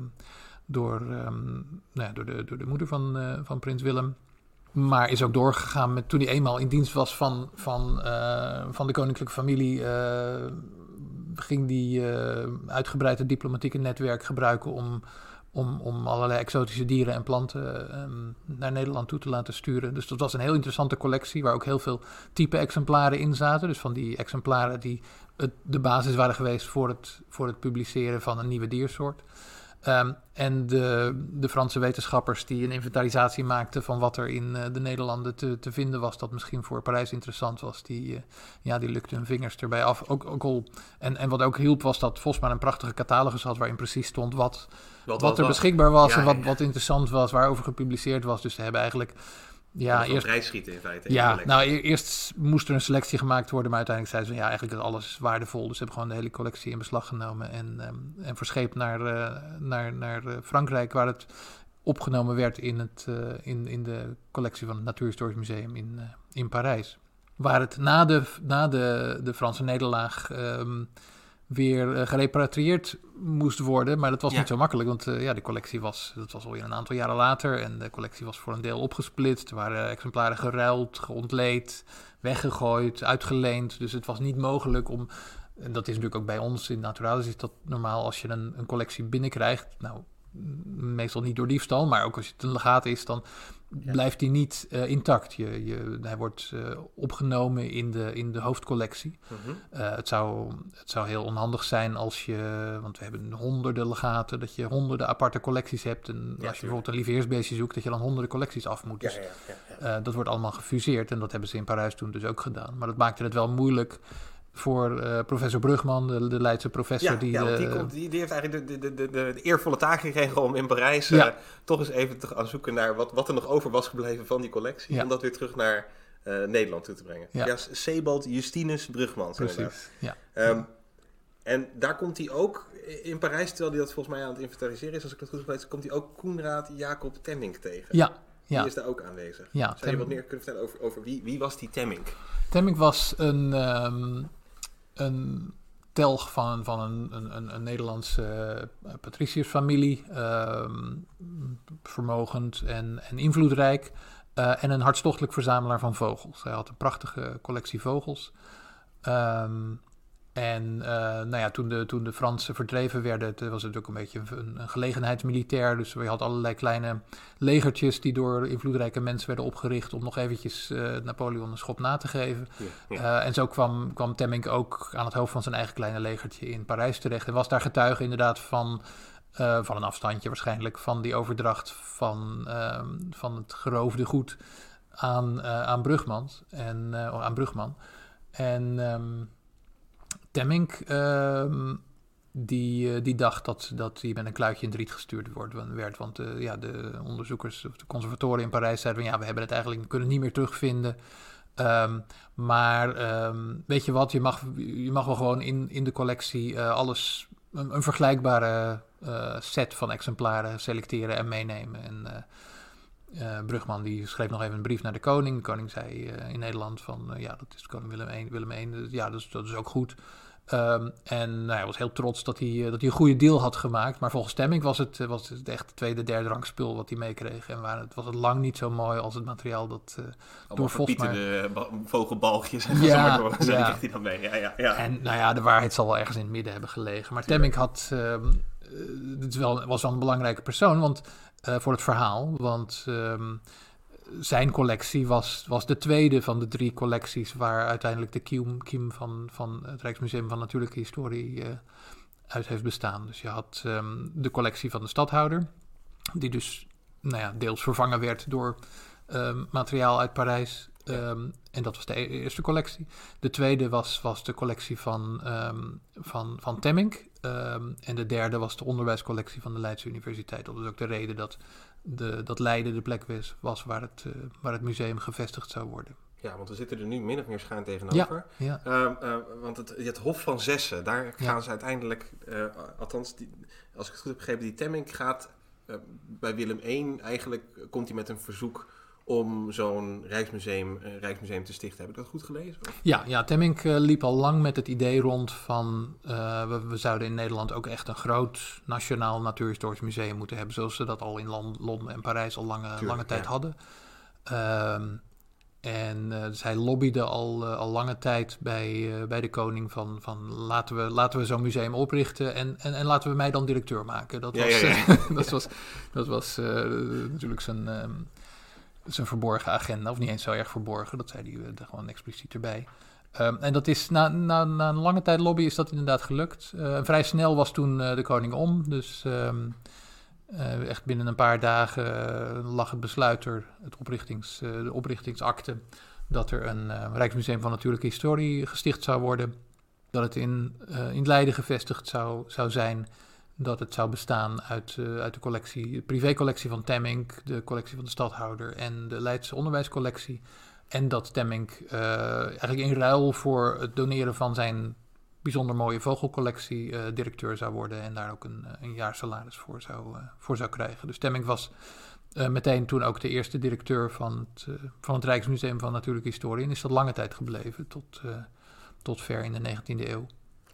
door, ehm, nou ja, door de, door de moeder van, eh, van prins Willem. Maar is ook doorgegaan met toen hij eenmaal in dienst was van, van, eh, van de koninklijke familie. Ging die eh, uitgebreid diplomatieke netwerk gebruiken om, om, om allerlei exotische dieren en planten ehm, naar Nederland toe te laten sturen. Dus dat was een heel interessante collectie waar ook heel veel type exemplaren in zaten. Dus van die exemplaren die het, de basis waren geweest voor het, voor het publiceren van een nieuwe diersoort. Ehm, en de, de Franse wetenschappers die een inventarisatie maakten van wat er in eh, de Nederlanden te, te vinden was, dat misschien voor Parijs interessant was, die, eh, ja, die lukten hun vingers erbij af. Ook, ook al, en, en wat ook hielp was dat Vosma een prachtige catalogus had waarin precies stond wat, wat, wat er beschikbaar was Ja, en wat, ja. wat interessant was, waarover gepubliceerd was. Dus ze hebben eigenlijk, ja, eerst prijs schieten in feite. ja, nou e- eerst moest er een selectie gemaakt worden, maar uiteindelijk zeiden ze ja, eigenlijk is alles waardevol. Dus ze hebben gewoon de hele collectie in beslag genomen en, ehm, en verscheept naar, eh, naar, naar eh, Frankrijk, waar het opgenomen werd in, het, eh, in, in de collectie van het Natuurhistorisch Museum in, in Parijs. Waar het na de, na de, de Franse nederlaag ehm, weer eh, gerepatrieerd moest worden. Maar dat was Ja. niet zo makkelijk, want eh, ja, de collectie was, dat was alweer een aantal jaren later. En de collectie was voor een deel opgesplitst. Er waren exemplaren geruild, geontleed, weggegooid, uitgeleend. Dus het was niet mogelijk om... En dat is natuurlijk ook bij ons in Naturalis is dat normaal als je een, een collectie binnenkrijgt. Nou, meestal niet door diefstal, maar ook als het een legaat is, dan Ja. blijft die niet eh, intact. Je, je, hij wordt eh, opgenomen in de, in de hoofdcollectie. Mhm. Eh, het, zou, het zou heel onhandig zijn als je, want we hebben honderden legaten, dat je honderden aparte collecties hebt. En als je tuurlijk. bijvoorbeeld een lieveheersbeestje zoekt, dat je dan honderden collecties af moet. Dus ja, dat wordt allemaal gefuseerd en dat hebben ze in Parijs toen dus ook gedaan. Maar dat maakte het wel moeilijk voor eh, professor Brugman, de, de Leidse professor. Ja, die, ja, die, de- komt, die, die heeft eigenlijk de, de, de, de, eervolle taak gekregen om in Parijs eh, toch eens even te gaan zoeken naar wat, wat er nog over was gebleven van die collectie. Ja. Om dat weer terug naar eh, Nederland toe te brengen. Ja. Ja, Sebald Justinus inderdaad. Precies, ja. Ehm, en daar komt hij ook in Parijs, terwijl hij dat volgens mij aan het inventariseren is, als ik dat goed gelezen, komt hij ook Koenraad Jacob Temming tegen. Ja, Ja. Die is daar ook aanwezig. Ja, Zou je wat meer kunnen vertellen over, over wie, wie was die Temmink? Temmink was een, ehm, een telg van, van een, een, een, Nederlandse eh, patriciërsfamilie. ehm, vermogend en, en invloedrijk. eh, en een hartstochtelijk verzamelaar van vogels. Hij had een prachtige collectie vogels. Ehm, en eh, nou ja, toen, de, toen de Fransen verdreven werden, het was het ook een beetje een, een gelegenheidsmilitair. Dus je had allerlei kleine legertjes die door invloedrijke mensen werden opgericht om nog eventjes eh, Napoleon een schop na te geven. Ja, ja. Eh, en zo kwam, kwam Temmink ook aan het hoofd van zijn eigen kleine legertje in Parijs terecht. En was daar getuige inderdaad van, van een afstandje waarschijnlijk, van die overdracht van, ehm, van het geroofde goed aan, aan Brugmans en aan Brugman. En Temmink ehm, die, eh, die dacht dat, dat hij met een kluitje in het riet gestuurd wordt, werd. Want eh, ja, de onderzoekers of de conservatoren in Parijs zeiden van ja, we hebben het eigenlijk kunnen niet meer terugvinden. Ehm, maar ehm, weet je wat, je mag, je mag wel gewoon in, in de collectie eh, alles, een, een vergelijkbare set van exemplaren selecteren en meenemen. En Brugman die schreef nog even een brief naar de koning. De koning zei in Nederland van ja, dat is koning Willem I. Willem I dus ja, dat is, dat is ook goed. Ehm, en nou, hij was heel trots dat hij, eh, dat hij een goede deal had gemaakt. Maar volgens Stemming was het, eh, was het echt het tweede, derde rang spul wat hij meekreeg. En waren, het was het lang niet zo mooi als het materiaal dat... Allemaal Vosma- verpieterde ba- vogelbalgjes en Ja, zo maar door. Zo ja. kreeg hij dan mee. Ja, ja, ja. En nou ja, de waarheid zal wel ergens in het midden hebben gelegen. Maar Temmink had, het is wel, was wel een belangrijke persoon want, voor het verhaal. Want ehm, zijn collectie was, was de tweede van de drie collecties waar uiteindelijk de kiem, kiem van, van het Rijksmuseum van Natuurlijke Historie eh, uit heeft bestaan. Dus je had ehm, de collectie van de stadhouder, die dus nou ja, deels vervangen werd door ehm, materiaal uit Parijs. Ehm, en dat was de e- eerste collectie. De tweede was, was de collectie van, van, van Temmink. En de derde was de onderwijscollectie van de Leidse Universiteit. Dat was ook de reden dat, de, dat Leiden de plek was, was waar, het, eh, waar het museum gevestigd zou worden. ja, want we zitten er nu min of meer schuin tegenover. Ja, Ehm, eh, want het, het Hof van Zessen, daar Ja. gaan ze uiteindelijk, eh, althans, die, als ik het goed heb begrepen, die Temmink gaat eh, bij Willem I, eigenlijk komt hij met een verzoek om zo'n Rijksmuseum, eh, Rijksmuseum te stichten. Heb ik dat goed gelezen? Of- ja, ja Temmink eh, liep al lang met het idee rond van... eh, we, we zouden in Nederland ook echt een groot nationaal natuurhistorisch museum moeten hebben... zoals ze dat al in Lon- Londen en Parijs al lange, Tuurlijk, lange tijd ja. hadden. Ehm, en dus hij lobbyde al, al lange tijd bij, bij de koning van, van laten we, laten we zo'n museum oprichten en, en, en laten we mij dan directeur maken. Dat Ja, was, ja, dat was, dat was natuurlijk zijn, ehm, zijn verborgen agenda, of niet eens zo erg verborgen, dat zei hij eh, er gewoon expliciet erbij. Ehm, en dat is na, na, na een lange tijd lobby is dat inderdaad gelukt. Eh, vrij snel was toen eh, de koning om, dus ehm, eh, echt binnen een paar dagen lag het besluit er, het oprichtings, de oprichtingsakte, dat er een Rijksmuseum van Natuurlijke Historie gesticht zou worden. Dat het in, in Leiden gevestigd zou, zou zijn. Dat het zou bestaan uit, eh, uit de collectie, de privécollectie van Temmink, de collectie van de stadhouder en de Leidse onderwijscollectie. En dat Temmink eh, eigenlijk in ruil voor het doneren van zijn bijzonder mooie vogelcollectie eh, directeur zou worden en daar ook een, een jaarsalaris voor zou, voor zou krijgen. Dus Temmink was meteen toen ook de eerste directeur van het, van het Rijksmuseum van Natuurlijke Historie en is dat lange tijd gebleven, tot, tot ver in de 19e eeuw.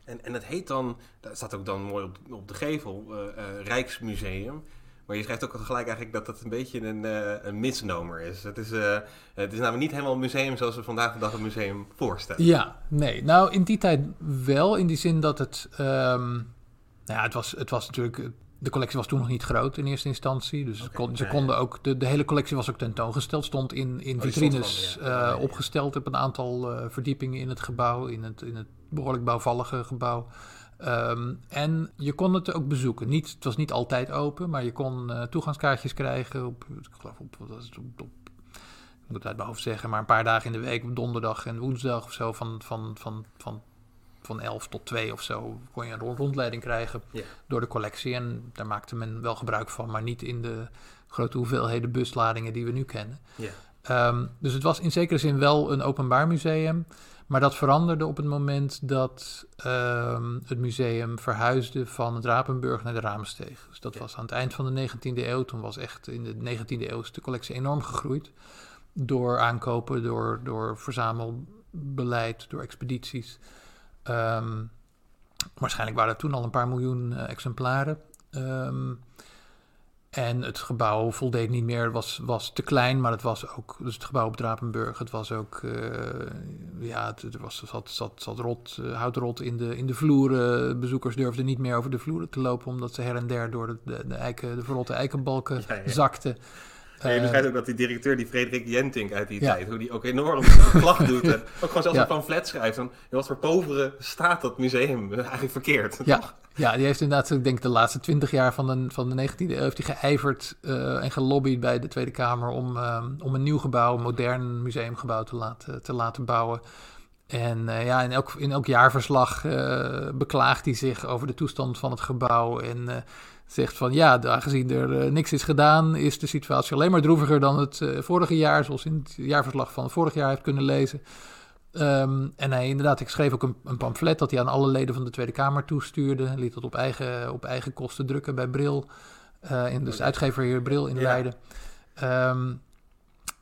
En, en het heet dan, dat staat ook dan mooi op, op de gevel, eh, eh, Rijksmuseum. Maar je schrijft ook gelijk eigenlijk dat dat een beetje een, eh, een misnomer is. Het is, eh, het is namelijk niet helemaal een museum zoals we vandaag de dag een museum voorstellen. Ja, nee. Nou, in die tijd wel, in die zin dat het... ehm, nou ja, het was, het was natuurlijk... De collectie was toen nog niet groot in eerste instantie. Dus kon- ze konden ook... De, de hele collectie was ook tentoongesteld. Stond in, in Oh, stond vitrines ja. Eh, ja. opgesteld op een aantal eh, verdiepingen in het gebouw. In het, in het behoorlijk bouwvallige gebouw. Ehm, en je kon het ook bezoeken. Niet, het was niet altijd open, maar je kon eh, toegangskaartjes krijgen op, ik geloof op, wat was het, op, op- ik moet het uit mijn hoofd zeggen, maar een paar dagen in de week, op donderdag en woensdag of zo, van, van, van, van, van 11 tot 2 of zo, kon je een rond- rondleiding krijgen door de collectie. En daar maakte men wel gebruik van, maar niet in de grote hoeveelheden busladingen die we nu kennen. Ja. Ehm, dus het was in zekere zin wel een openbaar museum. Maar dat veranderde op het moment dat ehm, het museum verhuisde van het Rapenburg naar de Ramensteeg. Dus dat Ja. was aan het eind van de 19e eeuw. Toen was echt in de 19e eeuw de collectie enorm gegroeid. Door aankopen, door, door verzamelbeleid, door expedities. Ehm, waarschijnlijk waren er toen al een paar miljoen eh, exemplaren. En het gebouw voldeed niet meer, was, was te klein, maar het was ook, dus het gebouw op Drapenburg, het was ook, eh, ja, het, er was, zat, zat, zat rot, eh, houtrot in de, in de vloeren. Bezoekers durfden niet meer over de vloeren te lopen, omdat ze her en der door de, de, de, eiken, de verrotte eikenbalken Ja, ja. zakten. Je Eh, beschrijft ook dat die directeur, die Frederik Jentink uit die Ja. tijd, hoe die ook enorm klacht doet. En ook gewoon zelfs Ja. een pamflet schrijft in wat voor povere staat dat museum eigenlijk verkeerd. Ja, ja, die heeft inderdaad, ik denk de laatste twintig jaar van de, van de 19e eeuw, heeft hij geijverd eh, en gelobbyd bij de Tweede Kamer om, eh, om een nieuw gebouw, een modern museumgebouw te laten, te laten bouwen. En eh, ja, in elk, in elk jaarverslag eh, beklaagt hij zich over de toestand van het gebouw en zegt van ja, aangezien er eh, niks is gedaan, is de situatie alleen maar droeviger dan het eh, vorige jaar, zoals in het jaarverslag van vorig jaar hebt kunnen lezen. Ehm, en hij inderdaad, ik schreef ook een, een pamflet dat hij aan alle leden van de Tweede Kamer toestuurde. Hij liet dat op eigen, op eigen kosten drukken bij Bril. eh, in, dus uitgever hier Bril in Ja. Leiden.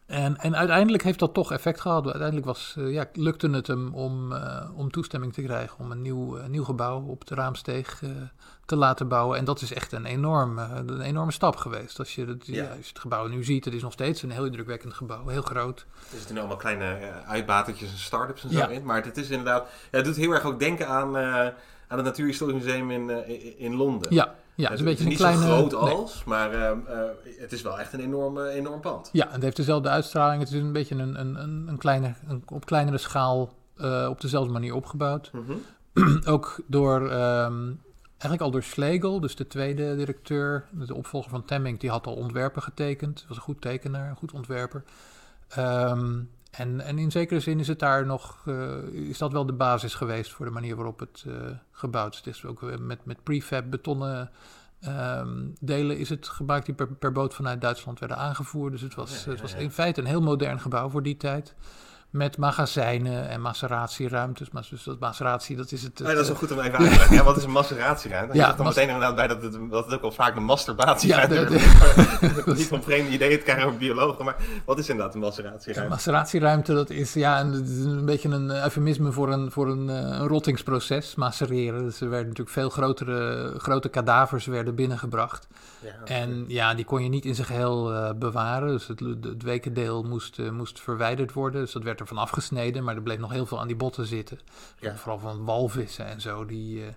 En, en uiteindelijk heeft dat toch effect gehad. Uiteindelijk was, eh, ja, lukte het hem om, eh, om toestemming te krijgen om een nieuw, nieuw gebouw op de Raamsteeg eh, te laten bouwen. En dat is echt een, enorm, eh, een enorme stap geweest. Als je, het, Ja. ja, als je het gebouw nu ziet, het is nog steeds een heel indrukwekkend gebouw, heel groot. Er zitten nu allemaal kleine uitbatertjes en start-ups en zo Ja. in. Maar het is inderdaad, ja, het doet heel erg ook denken aan, aan het Natuurhistorisch Museum in, in- in Londen. Ja, ja het is een beetje een niet kleine... zo groot nee. als, maar eh, eh, het is wel echt een enorm, eh, enorm pand. Ja, het heeft dezelfde uitstraling. Het is een beetje een, een, een, een, kleine, een op kleinere schaal eh, op dezelfde manier opgebouwd. Mhm. Ook door, ehm, eigenlijk al door Schlegel, dus de tweede directeur, de opvolger van Temming, die had al ontwerpen getekend. Was een goed tekenaar, een goed ontwerper. Ehm, en, en in zekere zin is het daar nog, eh, is dat wel de basis geweest voor de manier waarop het eh, gebouwd is. Het is ook met, met prefab betonnen ehm, delen is het gemaakt die per, per boot vanuit Duitsland werden aangevoerd. Dus het was, Ja, ja, het was in feite een heel modern gebouw voor die tijd. Met magazijnen en maceratieruimtes. Maar dus dat maceratie, dat is het... Ja, dat is wel goed om even uit te leggen. Ja, wat is een maceratieruimte? Ja, dan meteen inderdaad bij dat het, dat het ook wel vaak een masturbatie Ja, is. de- Niet om vreemde ideeën te krijgen over biologen, maar wat is inderdaad een Een maceratieruimte? maceratieruimte, dat is ja, een, een beetje een eufemisme voor een, voor een, eh, een rottingsproces, macereren. Dus er werden natuurlijk veel grotere, grote kadavers werden binnengebracht. Ja, En ja, die kon je niet in zijn geheel eh, bewaren. Dus het, het wekendeel moest, eh, moest verwijderd worden. Dus dat werd er van afgesneden, maar er bleef nog heel veel aan die botten zitten. Ja. Vooral van walvissen en zo. Die, eh,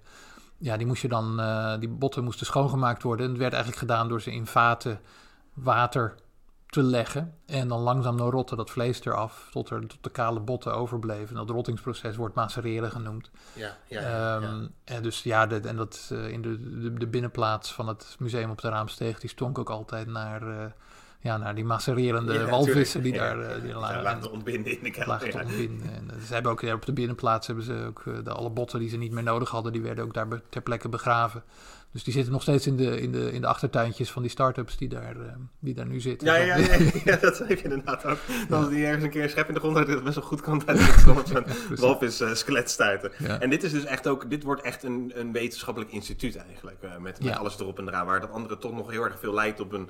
ja, die moest je dan, eh, die botten moesten schoongemaakt worden. En het werd eigenlijk gedaan door ze in vaten water te leggen. En dan langzaam naar rotten dat vlees eraf, tot, er, tot de kale botten overbleven. En dat rottingsproces wordt macereren genoemd. ja, ja, ja, Ehm, ja. En dus ja, de, en dat eh, in de, de, de binnenplaats van het museum op de Raamsteeg, die stonk ook altijd naar, ja, naar die macererende Ja, walvissen die daar, Ja, eh, die ja, lagen. laten En- ontbinden in de kelder. ja. ontbinden. En eh, ze hebben ook ja, op de binnenplaats hebben ze ook eh, de, alle botten die ze niet meer nodig hadden, die werden ook daar ter plekke begraven. Dus die zitten nog steeds in de, in de, in de achtertuintjes van die start-ups die daar, eh, die daar nu zitten. Ja, ja, ja, dat zei je inderdaad ook. Dat als die ergens een keer een schep in de grond dat het best wel goed kan dat het op zo'n walvis eh, skelet stuiten. En dit is dus echt ook, dit wordt echt een, een wetenschappelijk instituut eigenlijk. eh, met, met alles erop en eraan. Waar dat andere toch nog heel erg veel lijkt op een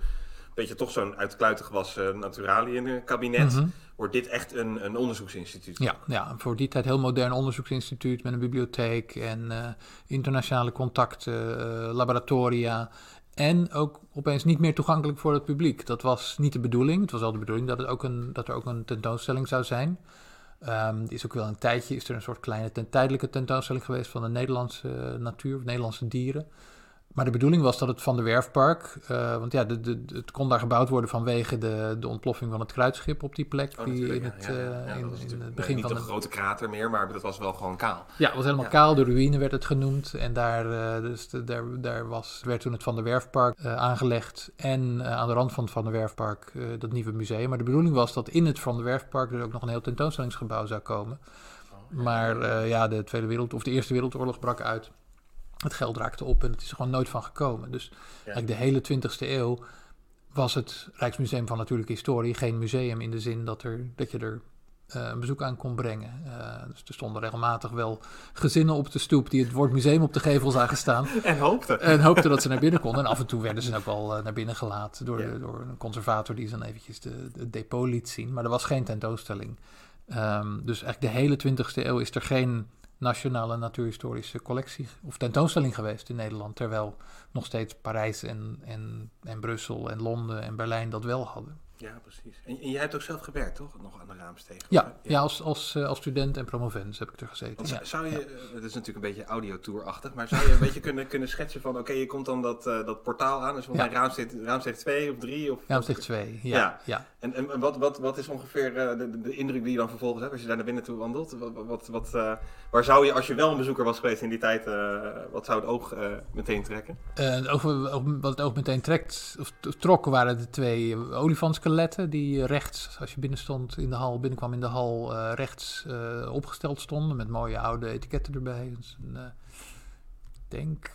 beetje toch zo'n uitkluitig was uh, naturaliën-kabinet. Mhm. Wordt dit echt een, een onderzoeksinstituut. Ja, ja, voor die tijd heel modern onderzoeksinstituut met een bibliotheek en eh, internationale contacten, eh, laboratoria. En ook opeens niet meer toegankelijk voor het publiek. Dat was niet de bedoeling. Het was wel de bedoeling dat, het ook een, dat er ook een tentoonstelling zou zijn. Er is ook wel een tijdje is er een soort kleine ten, tijdelijke tentoonstelling geweest van de Nederlandse eh, natuur, of Nederlandse dieren. Maar de bedoeling was dat het van de Werfpark, uh, want ja, de, de, het kon daar gebouwd worden vanwege de, de ontploffing van het kruidschip op die plek. Oh, die in het, ja, ja. uh, Ja, in, het begin niet van een de grote krater meer, maar dat was wel gewoon kaal. Ja, het was helemaal kaal. De ruïne werd het genoemd. En daar, uh, dus daar, daar was, werd toen het Van der Werfpark uh, aangelegd. En aan de rand van het Van der Werfpark dat nieuwe museum. Maar de bedoeling was dat in het Van der Werfpark er ook nog een heel tentoonstellingsgebouw zou komen. Oh, Maar ja, de Tweede Wereld of de Eerste Wereldoorlog brak uit. Het geld raakte op en het is er gewoon nooit van gekomen. Dus eigenlijk de hele 20e eeuw was het Rijksmuseum van Natuurlijke Historie geen museum in de zin dat, er, dat je er uh, een bezoek aan kon brengen. Uh, dus er stonden regelmatig wel gezinnen op de stoep die het woord museum op de gevel zagen staan. en hoopten. En hoopten dat ze naar binnen konden. En af en toe werden ze ook wel uh, naar binnen gelaten door, de, door een conservator die ze dan eventjes de, de depot liet zien. Maar er was geen tentoonstelling. Um, dus eigenlijk de hele 20e eeuw is er geen nationale natuurhistorische collectie of tentoonstelling geweest in Nederland. Terwijl nog steeds Parijs en, en, en Brussel en Londen en Berlijn dat wel hadden. Ja, precies. En, en jij hebt ook zelf gewerkt, toch? Nog aan de raamstegen? Ja, ja. ja als, als, uh, als student en promovendus heb ik er gezeten. Ja. Zou je, het is natuurlijk een beetje audiotour-achtig, maar zou je een beetje kunnen, kunnen schetsen van, oké, je komt dan dat, uh, dat portaal aan, dus mij raamsteeg, raamsteeg 2 of 3? Of, raamsteeg 2, ja. ja. En, en wat, wat, wat is ongeveer de, de, indruk die je dan vervolgens hebt als je daar naar binnen toe wandelt? Wat, wat, wat, waar zou je, als je wel een bezoeker was geweest in die tijd, wat zou het oog meteen trekken? het oog, wat het oog meteen trekt, of trok, waren de twee olifantskeletten die rechts, als je binnenstond in de hal, binnenkwam in de hal, uh, rechts uh, opgesteld stonden met mooie oude etiketten erbij. Dus een, uh, ik denk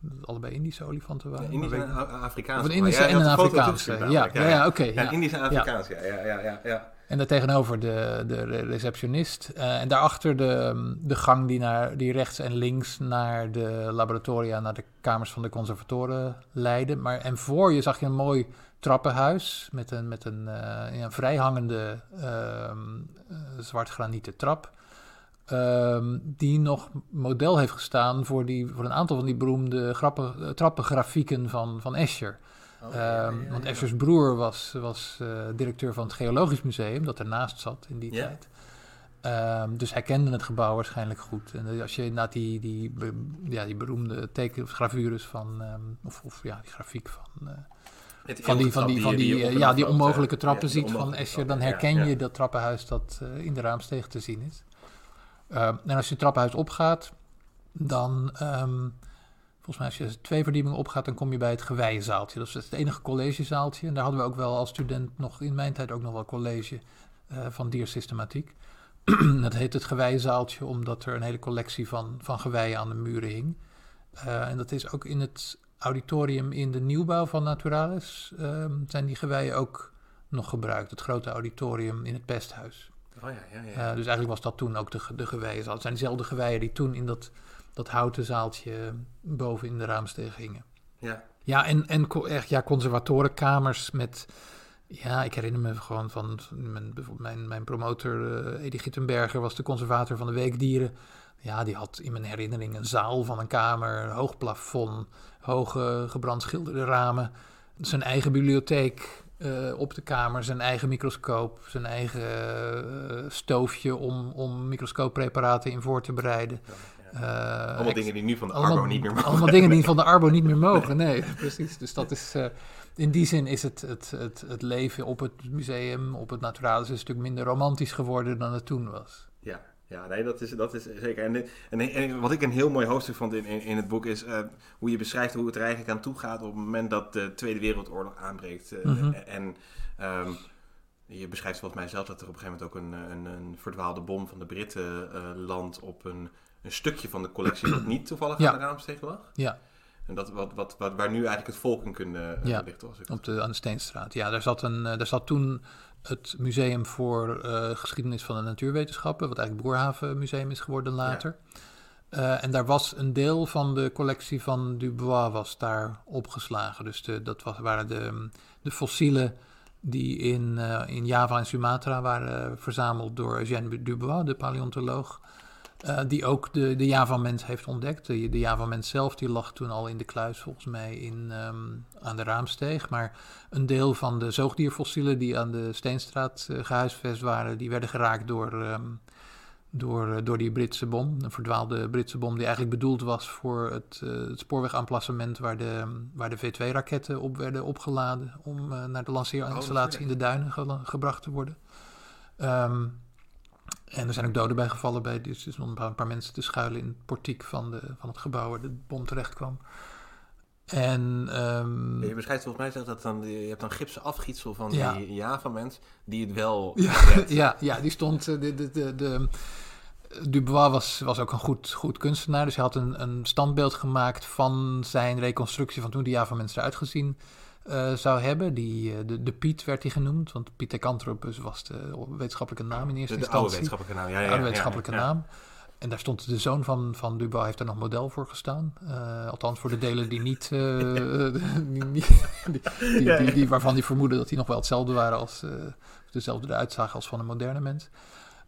dat het allebei Indische olifanten waren. Indische en Afrikaanse. Of een Indische ja, en een Afrikaanse. Ja, ja, ja, ja oké. Okay, ja, Indische en Afrikaanse, ja, ja, ja. ja. En daar tegenover de, de receptionist. Uh, en daarachter de, de gang die, naar, die rechts en links naar de laboratoria, naar de kamers van de conservatoren leidde. Maar, en voor je zag je een mooi trappenhuis met een, met een, uh, een vrijhangende uh, zwart granieten trap. Um, die nog model heeft gestaan voor, die, voor een aantal van die beroemde grappen, trappengrafieken van, van Escher. Oh, ja, ja, ja, want Eschers broer was, was directeur van het Geologisch Museum, dat ernaast zat in die tijd. Um, dus hij kende het gebouw waarschijnlijk goed. En als je inderdaad die, die, ja, die beroemde tekengravures van, um, of, of ja, die grafiek van van die, van die, van die, die ja, die onmogelijke trappen ziet van Escher, dan herken je dat trappenhuis dat uh, in de raamsteeg te zien is. Uh, en als je het trappenhuis opgaat, dan, um, volgens mij als je twee verdiepingen opgaat, dan kom je bij het gewijzaaltje. Dat is het enige collegezaaltje. En daar hadden we ook wel als student nog in mijn tijd ook nog wel college uh, van diersystematiek. dat heet het gewijzaaltje, omdat er een hele collectie van, van geweien aan de muren hing. en dat is ook in het auditorium in de nieuwbouw van Naturalis um, zijn die geweien ook nog gebruikt. Het grote auditorium in het pesthuis. Oh ja, ja, ja. Uh, dus eigenlijk was dat toen ook de, de geweien. Het zijn dezelfde geweien die toen in dat, dat houten zaaltje boven in de raamsteeg gingen. Ja, ja en, en echt ja, conservatorenkamers met... Ja, ik herinner me gewoon van mijn, mijn, mijn promotor uh, Edi Gittenberger was de conservator van de Weekdieren. Ja, die had in mijn herinnering een zaal van een kamer, een hoog plafond, hoge gebrandschilderde ramen, zijn eigen bibliotheek uh, op de kamer, zijn eigen microscoop, zijn eigen uh, stoofje om, om microscooppreparaten in voor te bereiden. Uh, allemaal dingen die nu van de allemaal, Arbo niet meer mogen. Allemaal dingen die van de Arbo niet meer mogen, nee, precies. Dus dat is, in die zin is het, het, het, het leven op het museum, op het Naturalis, een stuk minder romantisch geworden dan het toen was. Ja, ja, nee, dat is, dat is zeker. En, en, en wat ik een heel mooi hoofdstuk vond in, in, in het boek is uh, hoe je beschrijft hoe het er eigenlijk aan toe gaat op het moment dat de Tweede Wereldoorlog aanbreekt. Uh, mm -hmm. En um, je beschrijft volgens mij zelf dat er op een gegeven moment ook een, een, een verdwaalde bom van de Britten uh, landt op een, een stukje van de collectie dat niet toevallig ja. aan de raamsteeg lag. Ja. En dat wat, wat, wat, waar nu eigenlijk het volk in kunnen ja, ligt. Was op de, aan de Steenstraat. Ja, daar zat, een, daar zat toen het Museum voor uh, Geschiedenis van de Natuurwetenschappen, wat eigenlijk Boerhaven Museum is geworden later. Ja. Uh, en daar was een deel van de collectie van Dubois was daar opgeslagen. Dus de, dat was, waren de, de fossielen die in, uh, in Java en Sumatra waren verzameld door Eugène Dubois, de paleontoloog. Uh, die ook de, de Java-mens heeft ontdekt. De, de Java-mens zelf die lag toen al in de kluis, volgens mij, in, um, aan de Raamsteeg. Maar een deel van de zoogdierfossielen die aan de Steenstraat uh, gehuisvest waren, die werden geraakt door, um, door, door die Britse bom. Een verdwaalde Britse bom die eigenlijk bedoeld was voor het, het spoorwegamplacement waar de, waar de V2-raketten op werden opgeladen om naar de lanceerinstallatie oh, in de duinen ge gebracht te worden. Um, en er zijn ook doden bij gevallen bij, dus er stonden een paar mensen te schuilen in het portiek van, de, van het gebouw waar de bom terecht kwam. En, um, je beschrijft volgens mij zegt dat dan, je hebt dan gipsen afgietsel van ja. die Java-mens die het wel... Ja, ja, ja, die stond... De, de, de, de, Dubois was, was ook een goed, goed kunstenaar, dus hij had een, een standbeeld gemaakt van zijn reconstructie van toen de Java-mens eruit gezien eh, zou hebben. Die, eh, de, de Piet werd hij genoemd, want Pithecanthropus was de wetenschappelijke naam in eerste De, de instantie. oude wetenschappelijke naam. Ja, ja, De ja, oude wetenschappelijke ja. naam. En daar stond de zoon van, van Dubois, heeft daar nog model voor gestaan. Eh, althans voor de delen die niet, die, die, die, waarvan die vermoeden dat die nog wel hetzelfde waren als, dezelfde uitzagen als van een moderne mens.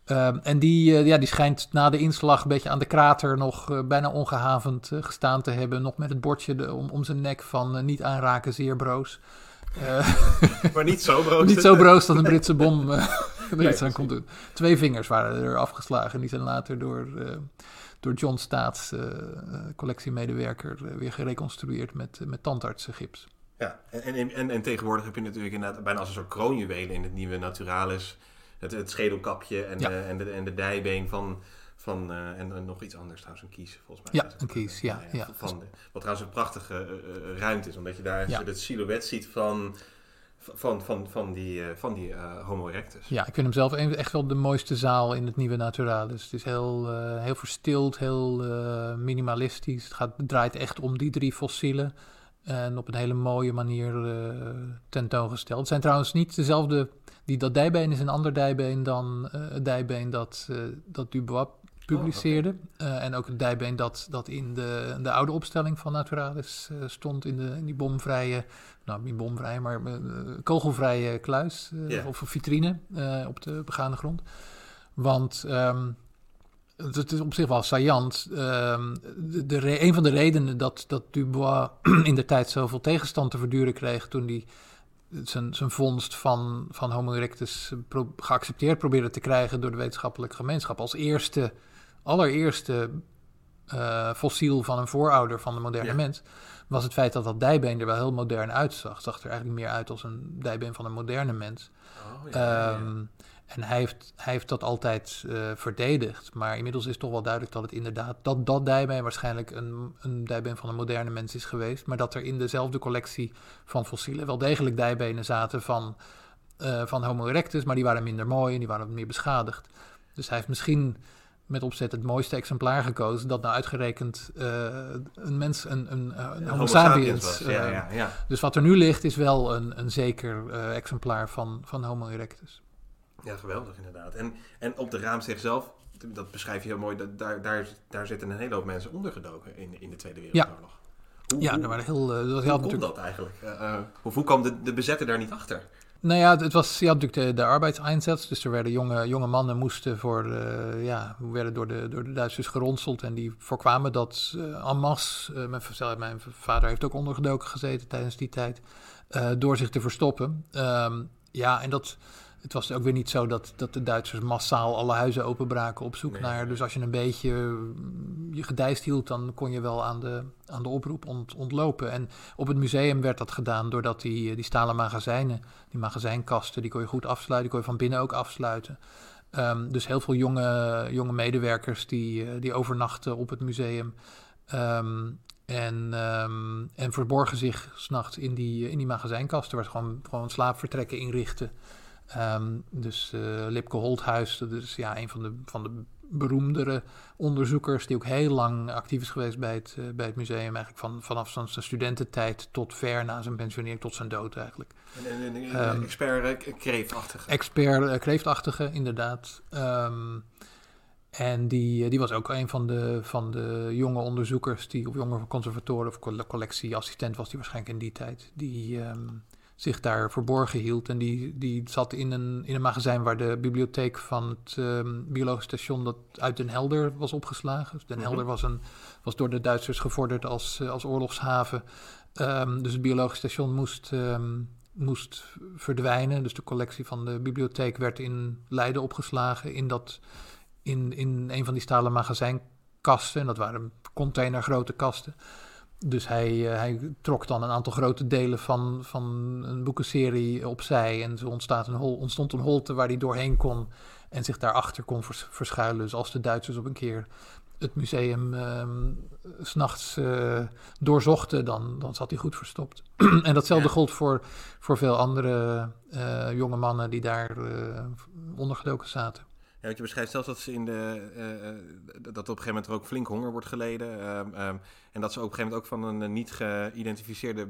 Ehm, en die, eh, ja, die schijnt na de inslag een beetje aan de krater nog eh, bijna ongehavend eh, gestaan te hebben. Nog met het bordje de- om, om zijn nek van niet aanraken, zeer broos. Maar niet zo brood. niet zo broos dat een Britse bom er iets aan kon doen. Twee vingers waren er afgeslagen. En die zijn later door, door John Staats, collectiemedewerker, weer gereconstrueerd met, met tandartsengips. Ja, en, en, en, en tegenwoordig heb je natuurlijk inderdaad bijna als een soort kroonjuwelen in het nieuwe Naturalis. Het, het schedelkapje en, Ja. de, en, de, en de dijbeen van... van eh, en, en nog iets anders trouwens, een kies volgens mij. Ja, een kies, ja, ja. Van, wat trouwens een prachtige eh, eh, ruimte is, omdat je daar Ja. het silhouet ziet van, van, van, van die, eh, van die eh, Homo erectus. Ja, ik vind hem zelf echt wel de mooiste zaal in het nieuwe Naturalis. Het is heel, eh, heel verstild, heel eh, minimalistisch. Het, gaat, draait echt om die drie fossielen. En op een hele mooie manier eh, tentoongesteld. Het zijn trouwens niet dezelfde. Die, dat dijbeen is een ander dijbeen dan eh, het dijbeen dat, eh, dat Dubois publiceerde. Eh, en ook het dijbeen dat, dat in de, de oude opstelling van Naturalis stond. In, de, in die bomvrije, nou niet bomvrije, maar kogelvrije kluis of vitrine op de begane grond. Want ehm, het, is op zich wel saillant. Ehm, de, de een van de redenen dat, dat Dubois in de tijd zoveel tegenstand te verduren kreeg toen hij zijn, zijn vondst van, van Homo erectus pro- geaccepteerd probeerde te krijgen door de wetenschappelijke gemeenschap. Als eerste, allereerste eh, fossiel van een voorouder van de moderne Ja. mens, was het feit dat dat dijbeen er wel heel modern uitzag. Het zag er eigenlijk meer uit als een dijbeen van een moderne mens. Oh, ja, ja. En hij heeft, hij heeft dat altijd eh, verdedigd. Maar inmiddels is toch wel duidelijk dat het inderdaad... dat dat dijbeen waarschijnlijk een, een dijbeen van een moderne mens is geweest. Maar dat er in dezelfde collectie van fossielen... wel degelijk dijbenen zaten van, eh, van Homo erectus... maar die waren minder mooi en die waren wat meer beschadigd. Dus hij heeft misschien met opzet het mooiste exemplaar gekozen... dat nou uitgerekend eh, een mens, een, een, een Homo, sapiens... was. Ja, ja, ja. Dus wat er nu ligt is wel een, een zeker exemplaar van, van Homo erectus. Ja, geweldig inderdaad. En, en op de raamsteeg zelf, dat beschrijf je heel mooi, dat, daar, daar, daar zitten een hele hoop mensen ondergedoken in, in de Tweede Wereldoorlog. Hoe, Ja, hoe, er waren heel. eh, je hoe natuurlijk, dat eigenlijk? Eh, hoe, hoe kwam de, de bezetter daar niet achter? nou ja, het was, je had natuurlijk de, de arbeidseinsatz. Dus er werden jonge, jonge mannen moesten voor, ja, werden door de, door de Duitsers geronseld. En die voorkwamen dat eh en masse, mijn, mijn vader heeft ook ondergedoken gezeten tijdens die tijd, door zich te verstoppen. Ehm, ja, en dat. Het was ook weer niet zo dat, dat de Duitsers massaal alle huizen openbraken op zoek Nee. naar. Dus als je een beetje mm, je gedijst hield, dan kon je wel aan de, aan de oproep ont, ontlopen. En op het museum werd dat gedaan doordat die, die stalen magazijnen, die magazijnkasten, die kon je goed afsluiten, die kon je van binnen ook afsluiten. Ehm, dus heel veel jonge, jonge medewerkers die, eh, die overnachten op het museum. Ehm, en, ehm, en verborgen zich s'nachts in die, in die magazijnkasten, waar ze gewoon, gewoon slaapvertrekken inrichten. Ehm, dus eh Lipke Holthuis, dat is ja, een van de, van de beroemdere onderzoekers, die ook heel lang actief is geweest bij het, eh, bij het museum. Eigenlijk van, vanaf zijn studententijd tot ver na zijn pensionering, tot zijn dood eigenlijk. Een, een, Ehm, expert eh, kreeftachtige. Expert kreeftachtige, inderdaad. Um, en die, die was ook een van de, van de jonge onderzoekers, die, of jonge conservatoren of collectieassistent was die waarschijnlijk in die tijd, die um, zich daar verborgen hield. En die, die zat in een, in een magazijn waar de bibliotheek van het um, biologisch station dat uit Den Helder was opgeslagen. Dus Den -hmm. Helder was, een, was door de Duitsers gevorderd als, als oorlogshaven. Um, dus het biologisch station moest moest verdwijnen. Dus de collectie van de bibliotheek werd in Leiden opgeslagen in, dat, in, in een van die stalen magazijnkasten. En dat waren containergrote kasten. Dus hij, uh, hij trok dan een aantal grote delen van, van een boekenserie opzij. En zo ontstaat een hol, ontstond een holte waar hij doorheen kon en zich daarachter kon vers, verschuilen. Dus als de Duitsers op een keer het museum um, s'nachts uh, doorzochten, dan, dan zat hij goed verstopt. en datzelfde gold voor, voor veel andere uh, jonge mannen die daar uh, ondergedoken zaten. Ja, want je beschrijft zelfs dat ze in de eh, dat op een gegeven moment er ook flink honger wordt geleden. ehm, ehm, en dat ze op een gegeven moment ook van een eh, niet geïdentificeerde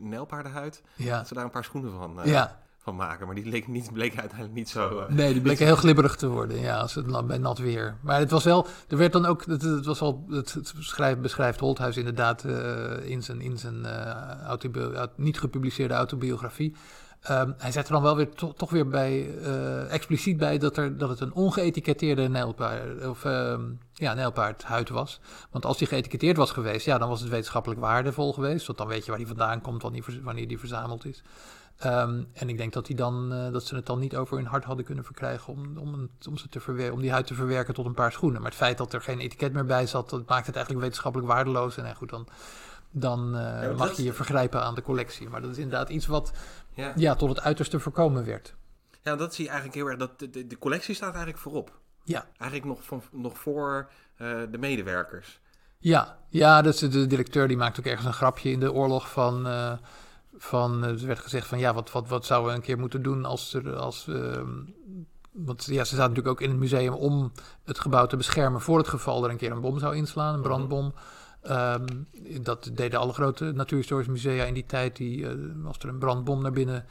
nijlpaardenhuid, Ja, dat ze daar een paar schoenen van, ja. van maken. Maar die bleek, niet, bleek uiteindelijk niet zo. Nee, die bleken heel glibberig te worden, ja, als het bij nat weer. Maar het was wel, er werd dan ook, het, het was al, het, het beschrijft, beschrijft Holthuis inderdaad in zijn, in zijn niet gepubliceerde autobiografie. Ehm, hij zet er dan wel weer to- toch weer bij, eh, expliciet bij dat, er, dat het een ongeëtiketteerde nijlpaard, of, ehm, ja, nijlpaardhuid was. Want als die geëtiketteerd was geweest, ja, dan was het wetenschappelijk waardevol geweest. Want dan weet je waar die vandaan komt, wanneer, die verzameld is. Ehm, en ik denk dat, die dan, eh, dat ze het dan niet over hun hart hadden kunnen verkrijgen om, om, om, ze te om die huid te verwerken tot een paar schoenen. Maar het feit dat er geen etiket meer bij zat, dat maakt het eigenlijk wetenschappelijk waardeloos. En eh, goed, dan, dan eh, mag je je vergrijpen aan de collectie. Maar dat is inderdaad iets wat ja. ja, tot het uiterste voorkomen werd. ja, dat zie je eigenlijk heel erg. Dat de, de, de collectie staat eigenlijk voorop. Ja. Eigenlijk nog, van, nog voor eh, de medewerkers. Ja, ja dus de directeur die maakt ook ergens een grapje in de oorlog van... eh, van eh, er werd gezegd van ja, wat, wat, wat zouden we een keer moeten doen als er... Als, ehm, want ja, ze zaten natuurlijk ook in het museum om het gebouw te beschermen... voor het geval er een keer een bom zou inslaan, een brandbom. Ehm, dat deden alle grote natuurhistorische musea in die tijd. Die, eh, als er een brandbom naar binnen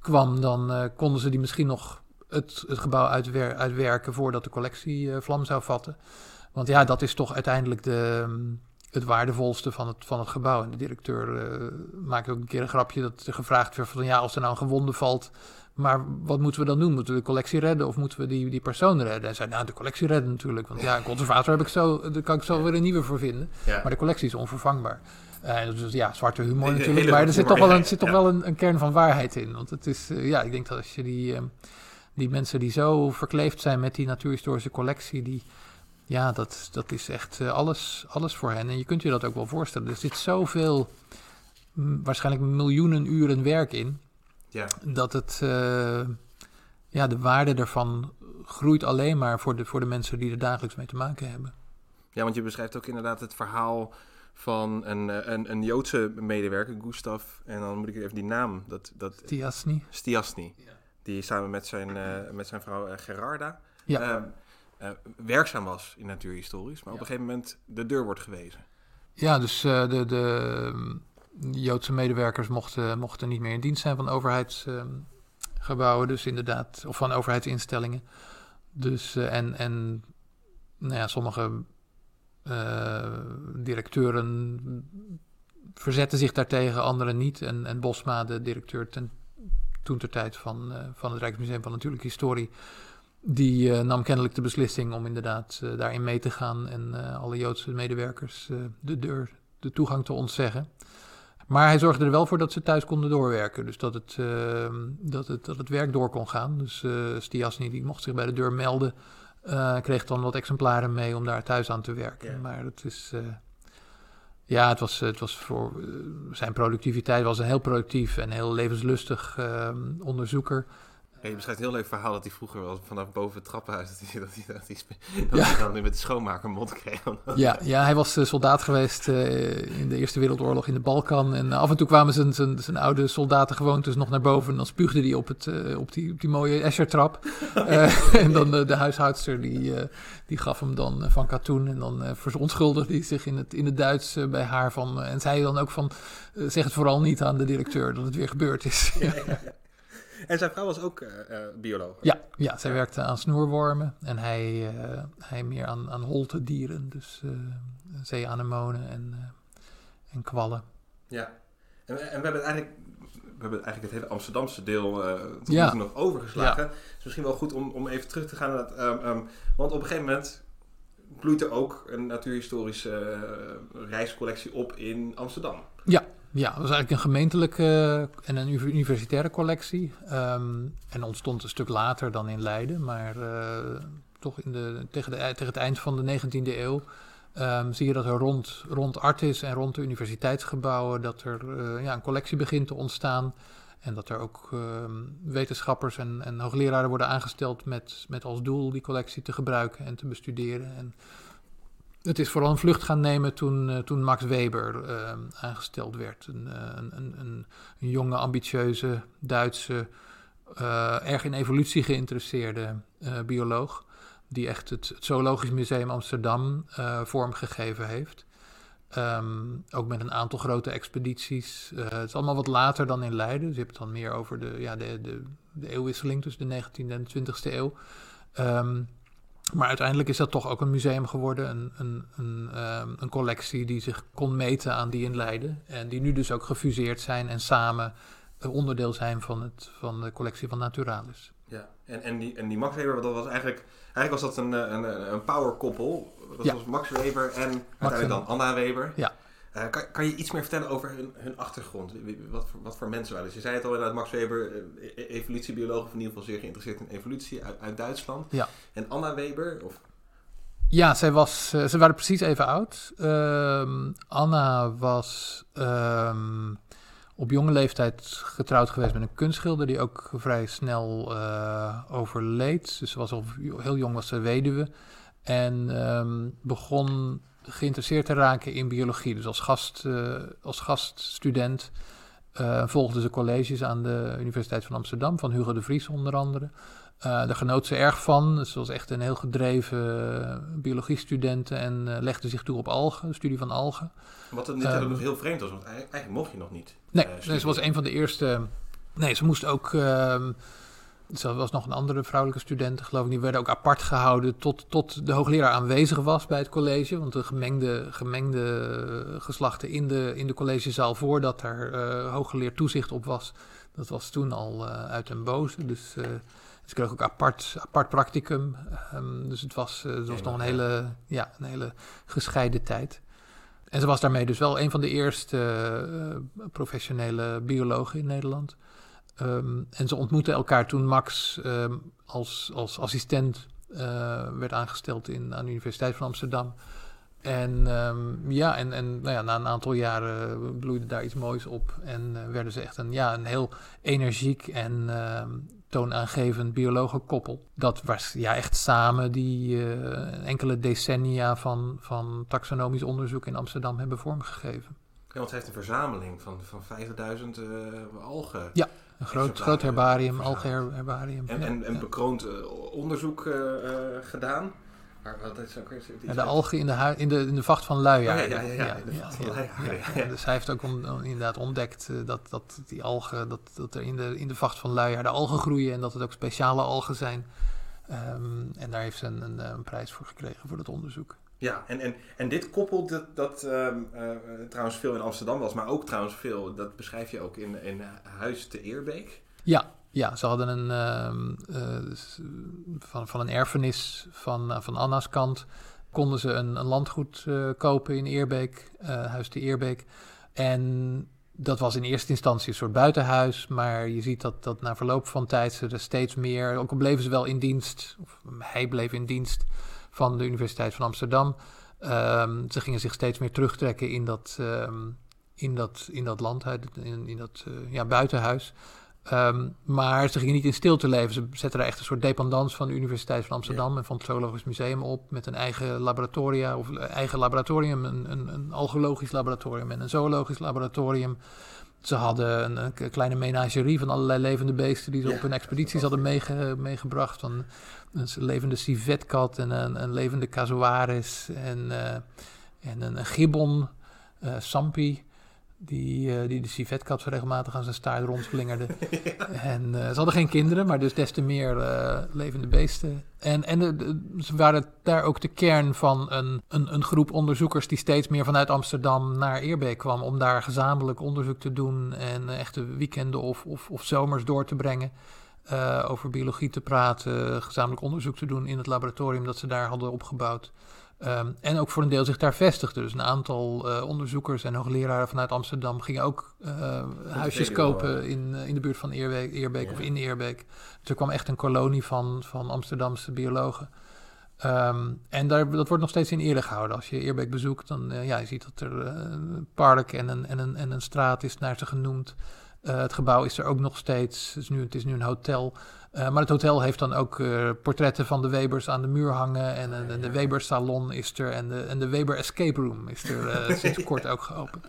kwam, dan eh, konden ze die misschien nog het, het gebouw uitwer- uitwerken... voordat de collectie eh, vlam zou vatten. Want ja, dat is toch uiteindelijk de, ehm, het waardevolste van het, van het gebouw. En de directeur maakt ook een keer een grapje dat er gevraagd werd van... ja, als er nou een gewonde valt, maar wat moeten we dan doen? Moeten we de collectie redden of moeten we die, die persoon redden? En zei, nou, de collectie redden natuurlijk. Want ja, een conservator heb ik zo, daar kan ik zo weer een nieuwe voor vinden. Ja. Maar de collectie is onvervangbaar. Eh, dus ja, zwarte humor natuurlijk. Maar er zit toch wel een, zit toch ja. wel een, een kern van waarheid in. Want het is, eh, ja, ik denk dat als je die, eh, die mensen die zo verkleefd zijn met die natuurhistorische collectie, die, ja, dat, dat is echt eh, alles, alles voor hen. En je kunt je dat ook wel voorstellen. Er zit zoveel, mm, waarschijnlijk miljoenen uren werk in, Ja. dat het, eh, ja, de waarde daarvan groeit alleen maar voor de, voor de mensen die er dagelijks mee te maken hebben. Ja, want je beschrijft ook inderdaad het verhaal van een, eh, een, een Joodse medewerker, Gustav. En dan moet ik even die naam, dat, dat Tiasny? Stiasny. Die samen met zijn, eh, met zijn vrouw Gerarda Ja. ehm, eh, werkzaam was in natuurhistorisch. Maar op een gegeven moment de deur wordt gewezen. Ja, dus eh, de, de Joodse medewerkers mochten, mochten niet meer in dienst zijn van overheidsgebouwen, dus inderdaad, of van overheidsinstellingen. Dus, eh, en, en nou ja, sommige eh, directeuren verzetten zich daartegen, anderen niet. En, en Bosma, de directeur ten, toen ter tijd van, eh, van het Rijksmuseum van Natuurlijke Historie, die eh, nam kennelijk de beslissing om inderdaad eh, daarin mee te gaan en eh, alle Joodse medewerkers de deur, de toegang te ontzeggen. Maar hij zorgde er wel voor dat ze thuis konden doorwerken. Dus dat het, eh, dat het, dat het werk door kon gaan. Dus eh Stiasny die mocht zich bij de deur melden. kreeg dan wat exemplaren mee om daar thuis aan te werken. Ja. Maar het is... ja, het was, het was voor zijn productiviteit was een heel productief en heel levenslustig eh, onderzoeker. Ja, je beschrijft een heel leuk verhaal dat hij vroeger wel vanaf boven het trappenhuis... dat hij, dat hij, dat hij, dat Ja. hij dan met de schoonmaker mond kreeg. Ja, ja, hij was eh, soldaat geweest eh, in de Eerste Wereldoorlog in de Balkan. En eh, af en toe kwamen zijn, zijn, zijn oude soldatengewoontes nog naar boven. En dan spuugde hij op, het, op, die, op die mooie Eschertrap. En dan de huishoudster die, die gaf hem dan van katoen. En dan verontschuldigde hij zich in het, in het Duits bij haar. Van, en zei dan ook van, zeg het vooral niet aan de directeur dat het weer gebeurd is. ja. En zijn vrouw was ook eh, eh, bioloog. Ja, ja, zij werkte aan snoerwormen en hij, eh, hij meer aan, aan holte dieren. Dus zeeanemonen en, en kwallen. Ja. En, en we hebben eigenlijk, we hebben eigenlijk het hele Amsterdamse deel Ja. toe nog overgeslagen. Het is misschien wel goed om, om even terug te gaan naar dat. ehm, ehm, want op een gegeven moment bloeit er ook een natuurhistorische reiscollectie op in Amsterdam. Ja, dat was eigenlijk een gemeentelijke en een uni- universitaire collectie. Ehm, en ontstond een stuk later dan in Leiden, maar eh, toch in de, tegen, de, tegen het eind van de 19e eeuw ehm, zie je dat er rond, rond Artis en rond de universiteitsgebouwen dat er eh, ja, een collectie begint te ontstaan. En dat er ook ehm, wetenschappers en, en hoogleraren worden aangesteld met, met als doel die collectie te gebruiken en te bestuderen. En het is vooral een vlucht gaan nemen toen, eh, toen Max Weber eh, aangesteld werd. Een, eh, een, een, een, een jonge, ambitieuze Duitse erg in evolutie geïnteresseerde bioloog. Die echt het, het Zoologisch Museum Amsterdam vormgegeven heeft. Um, ook met een aantal grote expedities. het is allemaal wat later dan in Leiden. Dus je hebt het dan meer over de, ja, de, de, de eeuwwisseling tussen de 19e en 20e eeuw. Um, maar uiteindelijk is dat toch ook een museum geworden. Een, een, een, um, een, collectie die zich kon meten aan die in Leiden. En die nu dus ook gefuseerd zijn en samen onderdeel zijn van, het, van de collectie van Naturalis. Ja, en, en, die, en die Max Weber, dat was eigenlijk, eigenlijk was dat een, een, een powerkoppel. Dat was Max Weber en uiteindelijk dan Anna Weber. Ja. Uh, kan, kan je iets meer vertellen over hun, hun achtergrond? Wat voor, wat voor mensen waren ze? Je zei het al inderdaad, Max Weber, uh, evolutiebioloog, of in ieder geval zeer geïnteresseerd in evolutie uit, uit Duitsland. Ja. En Anna Weber? Of? Ja, zij was, uh, ze waren precies even oud. Ehm, Anna was um, op jonge leeftijd getrouwd geweest met een kunstschilder die ook vrij snel overleed. Dus ze was al heel jong was ze weduwe. En um, begon geïnteresseerd te raken in biologie. Dus als, gast, uh, als gaststudent uh, volgde ze colleges aan de Universiteit van Amsterdam, van Hugo de Vries onder andere. Uh, daar genoot ze erg van. Ze was echt een heel gedreven biologiestudent en legde zich toe op algen, studie van algen. Wat het um, nog heel vreemd was, want eigenlijk mocht je nog niet. Nee, nee ze was een van de eerste. Nee, ze moest ook. Er was nog een andere vrouwelijke student, geloof ik. Die werden ook apart gehouden tot, tot de hoogleraar aanwezig was bij het college. Want de gemengde, gemengde geslachten in de, in de collegezaal voordat er uh, hooggeleerd toezicht op was, dat was toen al uh, uit den boze. Dus uh, ze kreeg ook apart, apart practicum. Um, dus het was, het was nog een hele, ja, een hele gescheiden tijd. En ze was daarmee dus wel een van de eerste professionele biologen in Nederland. Um, en ze ontmoetten elkaar toen Max um, als, als assistent uh, werd aangesteld in, aan de Universiteit van Amsterdam. En um, ja, en, en nou ja, na een aantal jaren bloeide daar iets moois op. En uh, werden ze echt een, ja, een heel energiek en toonaangevend biologenkoppel. Dat was ja, echt samen die uh, enkele decennia van, van taxonomisch onderzoek in Amsterdam hebben vormgegeven. Ja, want hij heeft een verzameling van, van 50.000 algen. Ja. Een groot, groot herbarium, algenherbarium. En, en, bekroond uh, onderzoek uh, uh, gedaan. Maar wat is ook de algen in de, in, de, in de vacht van Luijaard. Oh, ja, ja, ja, ja, in de vacht van Luijaard. Dus hij heeft ook on, on, inderdaad ontdekt dat, dat die algen, dat, dat er in de, in de vacht van Luijaard de algen groeien en dat het ook speciale algen zijn. Um, en daar heeft ze een, een, een prijs voor gekregen voor dat onderzoek. Ja, en, en, en dit koppel dat, dat um, uh, trouwens veel in Amsterdam was, maar ook trouwens veel, dat beschrijf je ook in, in Huis te Eerbeek. Ja, ja, ze hadden een, uh, uh, van, van een erfenis van, van Anna's kant, konden ze een, een landgoed kopen in Eerbeek, Huis te Eerbeek. En dat was in eerste instantie een soort buitenhuis, maar je ziet dat, dat na verloop van tijd ze er steeds meer, ook al bleven ze wel in dienst, of hij bleef in dienst van de Universiteit van Amsterdam. Um, ze gingen zich steeds meer terugtrekken in dat, um, in dat, in dat land, in, in dat uh, ja, buitenhuis. Um, maar ze gingen niet in stilte leven. Ze zetten daar echt een soort dependance van de Universiteit van Amsterdam ja. en van het Zoologisch Museum op. Met een eigen laboratoria, of eigen laboratorium, een, een, een algologisch laboratorium en een zoologisch laboratorium. Ze hadden een, een, kleine menagerie van allerlei levende beesten die ze ja, op hun expedities hadden meege, meegebracht. Van een levende civetkat en een, een levende casuaris en, uh, en een, een gibbon, uh, Sampi. Die, uh, die de civetkat zo regelmatig aan zijn staart rondslingerde. ja. En ze hadden geen kinderen, maar dus des te meer levende beesten. En, en ze waren daar ook de kern van een, een, een, groep onderzoekers die steeds meer vanuit Amsterdam naar Eerbeek kwam. Om daar gezamenlijk onderzoek te doen en echte weekenden of, of, of zomers door te brengen. Over biologie te praten, gezamenlijk onderzoek te doen in het laboratorium dat ze daar hadden opgebouwd. Um, en ook voor een deel zich daar vestigden. Dus een aantal uh, onderzoekers en hoogleraren vanuit Amsterdam gingen ook uh, huisjes kopen in, in de buurt van Eerbeek, Eerbeek ja. of in Eerbeek. Dus er kwam echt een kolonie van, van Amsterdamse biologen. Um, en daar, dat wordt nog steeds in ere gehouden. Als je Eerbeek bezoekt, dan ja, je ziet dat er een park en een, en, een, en een straat is naar ze genoemd. Het gebouw is er ook nog steeds. Het is nu, het is nu een hotel. Uh, maar het hotel heeft dan ook uh, portretten van de Webers aan de muur hangen. En, en, en de Weber Salon is er. En de, en de Weber Escape Room is er sinds kort ook geopend.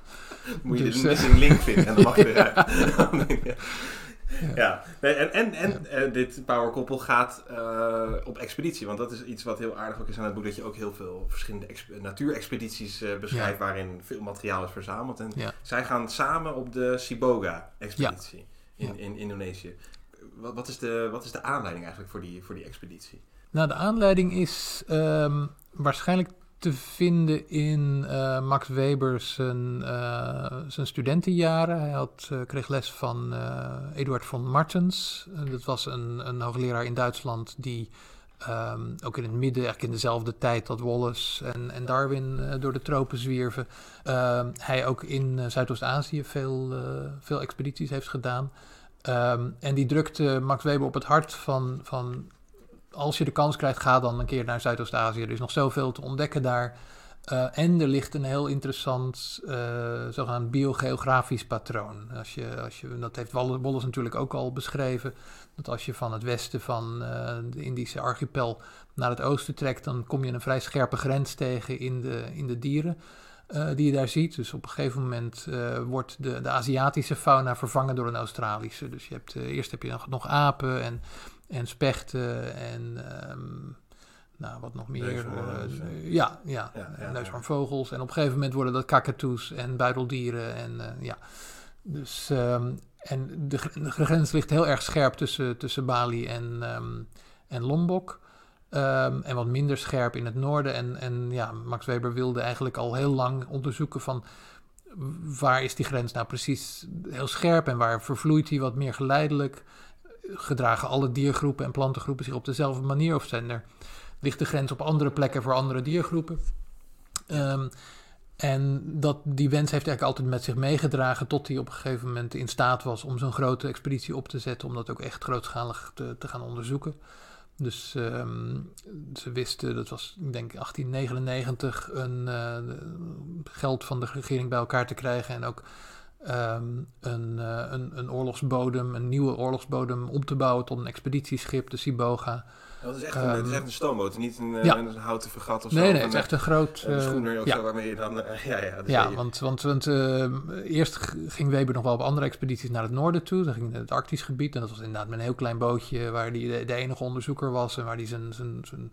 Moet je dus, een missing link vinden en dan mag je eruit. ja. Nee, en en, en eh, dit powerkoppel gaat eh, op expeditie. Want dat is iets wat heel aardig ook is aan het boek. Dat je ook heel veel verschillende ex- natuurexpedities eh, beschrijft. Waarin veel materiaal is verzameld. En Ja. zij gaan samen op de Siboga-expeditie in, in Indonesië. Wat, is de, wat is de aanleiding eigenlijk voor die, voor die expeditie? Nou, de aanleiding is ehm, waarschijnlijk te vinden in eh, Max Weber zijn, eh, zijn studentenjaren. Hij had, eh, kreeg les van Eduard von Martens. Dat was een, een hoogleraar in Duitsland die ehm, ook in het midden, eigenlijk in dezelfde tijd dat Wallace en, en Darwin door de tropen zwierven. ehm, hij ook in Zuidoost-Azië veel, veel expedities heeft gedaan. Ehm, en die drukte Max Weber op het hart van, van als je de kans krijgt, ga dan een keer naar Zuidoost-Azië. Er is nog zoveel te ontdekken daar. Eh, en er ligt een heel interessant eh zogenaamd biogeografisch patroon. Als je, als je, dat heeft Wallace natuurlijk ook al beschreven. Dat als je van het westen van eh, de Indische archipel naar het oosten trekt, dan kom je een vrij scherpe grens tegen in de, in de dieren. Eh, die je daar ziet. Dus op een gegeven moment eh, wordt de, de Aziatische fauna vervangen door een Australische. Dus je hebt, eh, eerst heb je nog, nog apen en, en spechten en ehm, nou, wat nog meer. Eh. ja, ja, Ja, neushoornvogels. En op een gegeven moment worden dat kakatoes en buideldieren. En ja, dus ehm, en de, de grens ligt heel erg scherp tussen, tussen Bali en, ehm, en Lombok. Ehm, en wat minder scherp in het noorden. En, en ja, Max Weber wilde eigenlijk al heel lang onderzoeken van waar is die grens nou precies heel scherp en waar vervloeit die wat meer geleidelijk? Gedragen alle diergroepen en plantengroepen zich op dezelfde manier of zijn er, ligt de grens op andere plekken voor andere diergroepen? Ehm, en dat, die wens heeft eigenlijk altijd met zich meegedragen tot hij op een gegeven moment in staat was om zo'n grote expeditie op te zetten, om dat ook echt grootschalig te, te gaan onderzoeken. Dus ehm, ze wisten, dat was ik denk 1899, een, eh, geld van de regering bij elkaar te krijgen en ook ehm, een, eh, een, een oorlogsbodem, een nieuwe oorlogsbodem om te bouwen tot een expeditieschip, de Siboga. Dat is echt een, het is Ehm, echt een stoomboot, niet een, eh, ja. een houten vergat of zo. Nee, nee, het is echt een groot... een eh, schoener of ja. zo waarmee je dan... eh, ja, ja, Ja, want, want, want eh, eerst ging Weber nog wel op andere expedities naar het noorden toe. Dan ging hij naar het Arktisch gebied. En dat was inderdaad met een heel klein bootje waar hij de, de enige onderzoeker was. En waar hij zijn, zijn, zijn,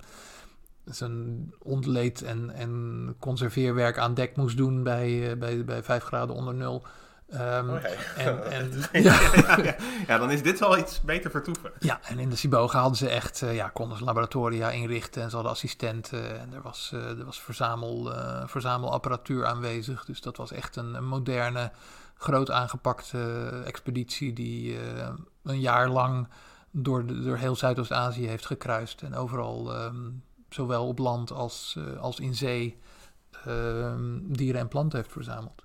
zijn ontleed en, en conserveerwerk aan dek moest doen bij, bij, bij 5 graden onder nul. Ja. en, en, ja. ja, ja, dan is dit wel iets beter vertoeven. ja, en in de Siboga hadden ze echt, eh, ja, konden ze laboratoria inrichten en ze hadden assistenten en er was, eh, er was verzamel, eh, verzamelapparatuur aanwezig. Dus dat was echt een, een moderne, groot aangepakte expeditie die een jaar lang door, de, door heel Zuidoost-Azië heeft gekruist en overal, ehm, zowel op land als, als in zee, ehm, dieren en planten heeft verzameld.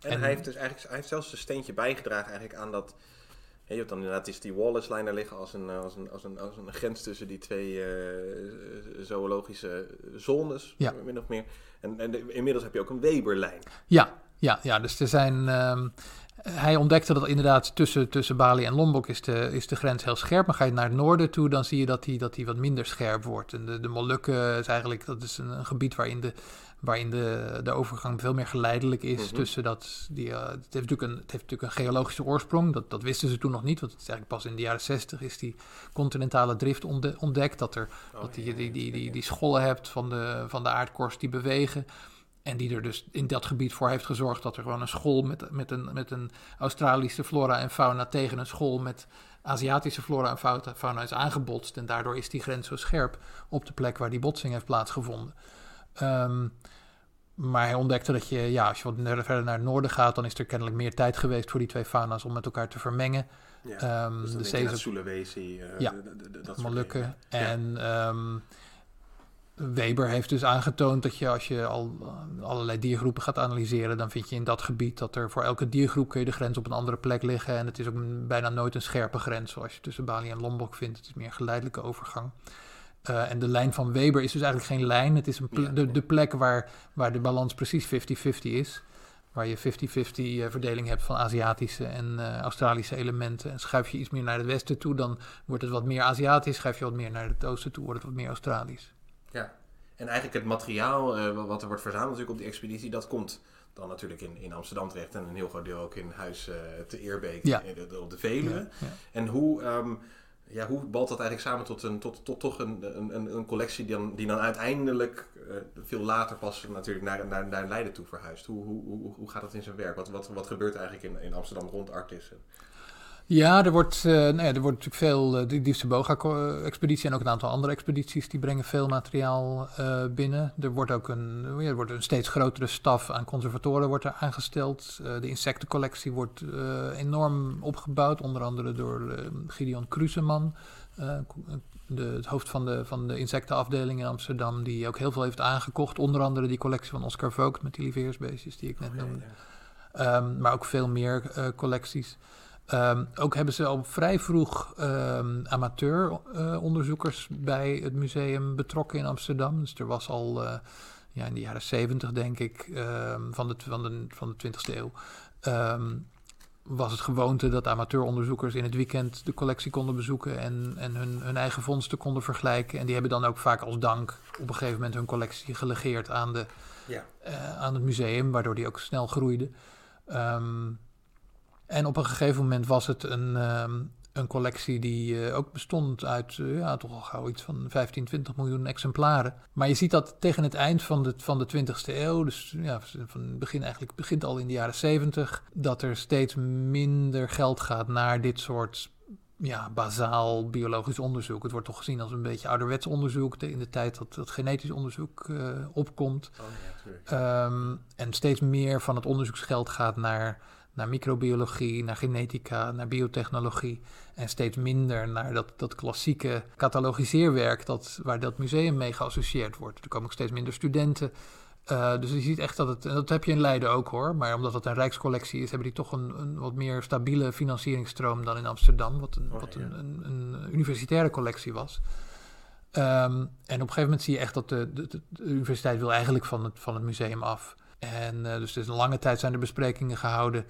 En, En- hij heeft dus eigenlijk hij heeft zelfs een steentje bijgedragen eigenlijk aan dat. je hebt dan inderdaad is die Wallace-lijn daar liggen als een, eh, als, een, als, een, als een grens tussen die twee eh, zoologische zones, Ja. min of meer. En, en de- inmiddels heb je ook een Weber-lijn. Ja, ja, ja, dus er zijn. ehm, hij ontdekte dat inderdaad tussen, tussen Bali en Lombok is de, is de grens heel scherp. Maar ga je naar het noorden toe, dan zie je dat die, dat die wat minder scherp wordt. En de, de Molukken is eigenlijk dat is een, een gebied waarin de, waarin de, de overgang veel meer geleidelijk is. Mhm. Tussen dat, die, eh, het, heeft natuurlijk een, het heeft natuurlijk een geologische oorsprong. Dat, dat wisten ze toen nog niet. Want het is eigenlijk pas in de jaren zestig is die continentale drift ontde- ontdekt. Dat, er, Oh, dat ja, je die, die, die, zeker. die schollen hebt van de, van de aardkorst die bewegen. En die er dus in dat gebied voor heeft gezorgd dat er gewoon een school met, met, een, met een Australische flora en fauna tegen een school met Aziatische flora en fauna, is aangebotst. En daardoor is die grens zo scherp op de plek waar die botsing heeft plaatsgevonden. Ehm, maar hij ontdekte dat je, ja, als je wat verder naar het noorden gaat, dan is er kennelijk meer tijd geweest voor die twee fauna's om met elkaar te vermengen. Ja. Dus dan de Sulawesi, eh, Ja. dat Molukken. dingen. Ja. En ehm, Weber heeft dus aangetoond dat je als je al eh, allerlei diergroepen gaat analyseren, dan vind je in dat gebied dat er voor elke diergroep kun je de grens op een andere plek liggen. En het is ook bijna nooit een scherpe grens zoals je tussen Bali en Lombok vindt. Het is meer een geleidelijke overgang. Eh, en de lijn van Weber is dus eigenlijk geen lijn. Het is een de, de plek waar, waar de balans precies 50-50 is. Waar je 50-50 eh, verdeling hebt van Aziatische en Australische elementen. En schuif je iets meer naar het westen toe, dan wordt het wat meer Aziatisch. Schuif je wat meer naar het oosten toe, wordt het wat meer Australisch. Ja. En eigenlijk het materiaal eh, wat er wordt verzameld natuurlijk op die expeditie, dat komt dan natuurlijk in, in Amsterdam terecht en een heel groot deel ook in huis uh, te Eerbeek Ja. in de- op de Veluwe. Ja, ja. En hoe, ehm, ja, hoe balt dat eigenlijk samen tot, een, tot, tot toch een, een, een- collectie die dan, die dan uiteindelijk eh, veel later pas natuurlijk naar, naar, naar Leiden toe verhuist? Hoe, hoe, hoe, hoe gaat dat in zijn werk? Wat, wat, wat gebeurt eigenlijk in, in Amsterdam rond Artis? Ja, er wordt, eh, nou ja, er wordt natuurlijk veel, uh, de Diefste Boga-expeditie en ook een aantal andere expedities, die brengen veel materiaal eh, binnen. Er wordt ook een, ja, er wordt een steeds grotere staf aan conservatoren wordt er aangesteld. Eh, de insectencollectie wordt eh, enorm opgebouwd, onder andere door eh, Gideon Kruseman, eh, de, het hoofd van de, van de insectenafdeling in Amsterdam, die ook heel veel heeft aangekocht. Onder andere die collectie van Oscar Vogt met die Lieveheersbeestjes die ik net noemde. Um, maar ook veel meer uh, collecties. Um, ook hebben ze al vrij vroeg um, amateur-onderzoekers uh, bij het museum betrokken in Amsterdam. Dus er was al uh, ja, in de jaren zeventig, denk ik, van, de, van, de, van de 20e eeuw. was het gewoonte dat amateuronderdzoekers in het weekend de collectie konden bezoeken en, en hun, hun eigen vondsten konden vergelijken. En die hebben dan ook vaak als dank op een gegeven moment hun collectie gelegeerd aan, de, ja. uh, aan het museum, waardoor die ook snel groeide. Um, en op een gegeven moment was het een, um, een collectie die uh, ook bestond uit uh, ja, toch al gauw iets van 15, 20 miljoen exemplaren. Maar je ziet dat tegen het eind van de, van de 20e eeuw, dus ja, van het begin eigenlijk begint al in de jaren 70, dat er steeds minder geld gaat naar dit soort ja, bazaal biologisch onderzoek. Het wordt toch gezien als een beetje ouderwets onderzoek in de tijd dat, dat genetisch onderzoek uh, opkomt. Oh, ja, um, en steeds meer van het onderzoeksgeld gaat naar, naar microbiologie, naar genetica, naar biotechnologie. En steeds minder naar dat, dat klassieke catalogiseerwerk dat, waar dat museum mee geassocieerd wordt. Er komen ook steeds minder studenten. Uh, dus je ziet echt dat het, en dat heb je in Leiden ook hoor, maar omdat het een rijkscollectie is, hebben die toch een, een wat meer stabiele financieringsstroom dan in Amsterdam, wat een, Oh, wat ja. een, een, een universitaire collectie was. Um, en op een gegeven moment zie je echt dat de, de, de, de universiteit wil eigenlijk van het, van het museum af. En uh, dus, dus een lange tijd zijn er besprekingen gehouden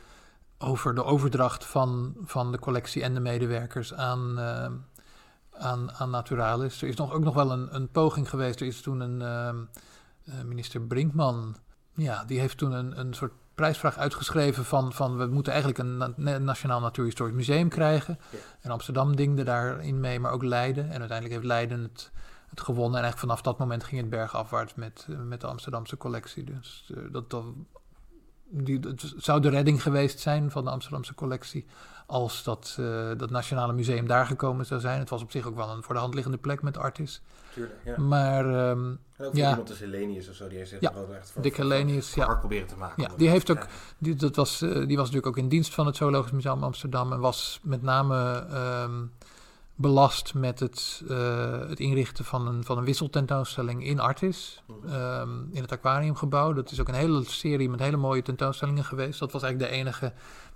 over de overdracht van, van de collectie en de medewerkers aan, uh, aan, aan Naturalis. Er is nog, ook nog wel een, een poging geweest. Er is toen een uh, minister Brinkman, ja, die heeft toen een, een soort prijsvraag uitgeschreven van, van we moeten eigenlijk een na Nationaal Natuurhistorisch Museum krijgen. Ja. En Amsterdam dingde daarin mee, maar ook Leiden. En uiteindelijk heeft Leiden het, het gewonnen. En eigenlijk vanaf dat moment ging het bergafwaarts met, met de Amsterdamse collectie. Dus uh, dat, dat, die, het zou de redding geweest zijn van de Amsterdamse collectie als dat, uh, dat Nationale Museum daar gekomen zou zijn. Het was op zich ook wel een voor de hand liggende plek met Artis. Tuurlijk, ja. Maar um, En ook ja. iemand als Helenius of zo, die heeft Ja, wel echt voor, Dick Helenius, ja. hard proberen te maken. Ja, die heeft ook, die, dat was, eh, die was natuurlijk ook in dienst van het Zoologisch Museum Amsterdam en was met name ehm, belast met het, eh, het inrichten van een, van een wisseltentoonstelling in Artis, ehm, in het aquariumgebouw. Dat is ook een hele serie met hele mooie tentoonstellingen geweest. Dat was eigenlijk de enige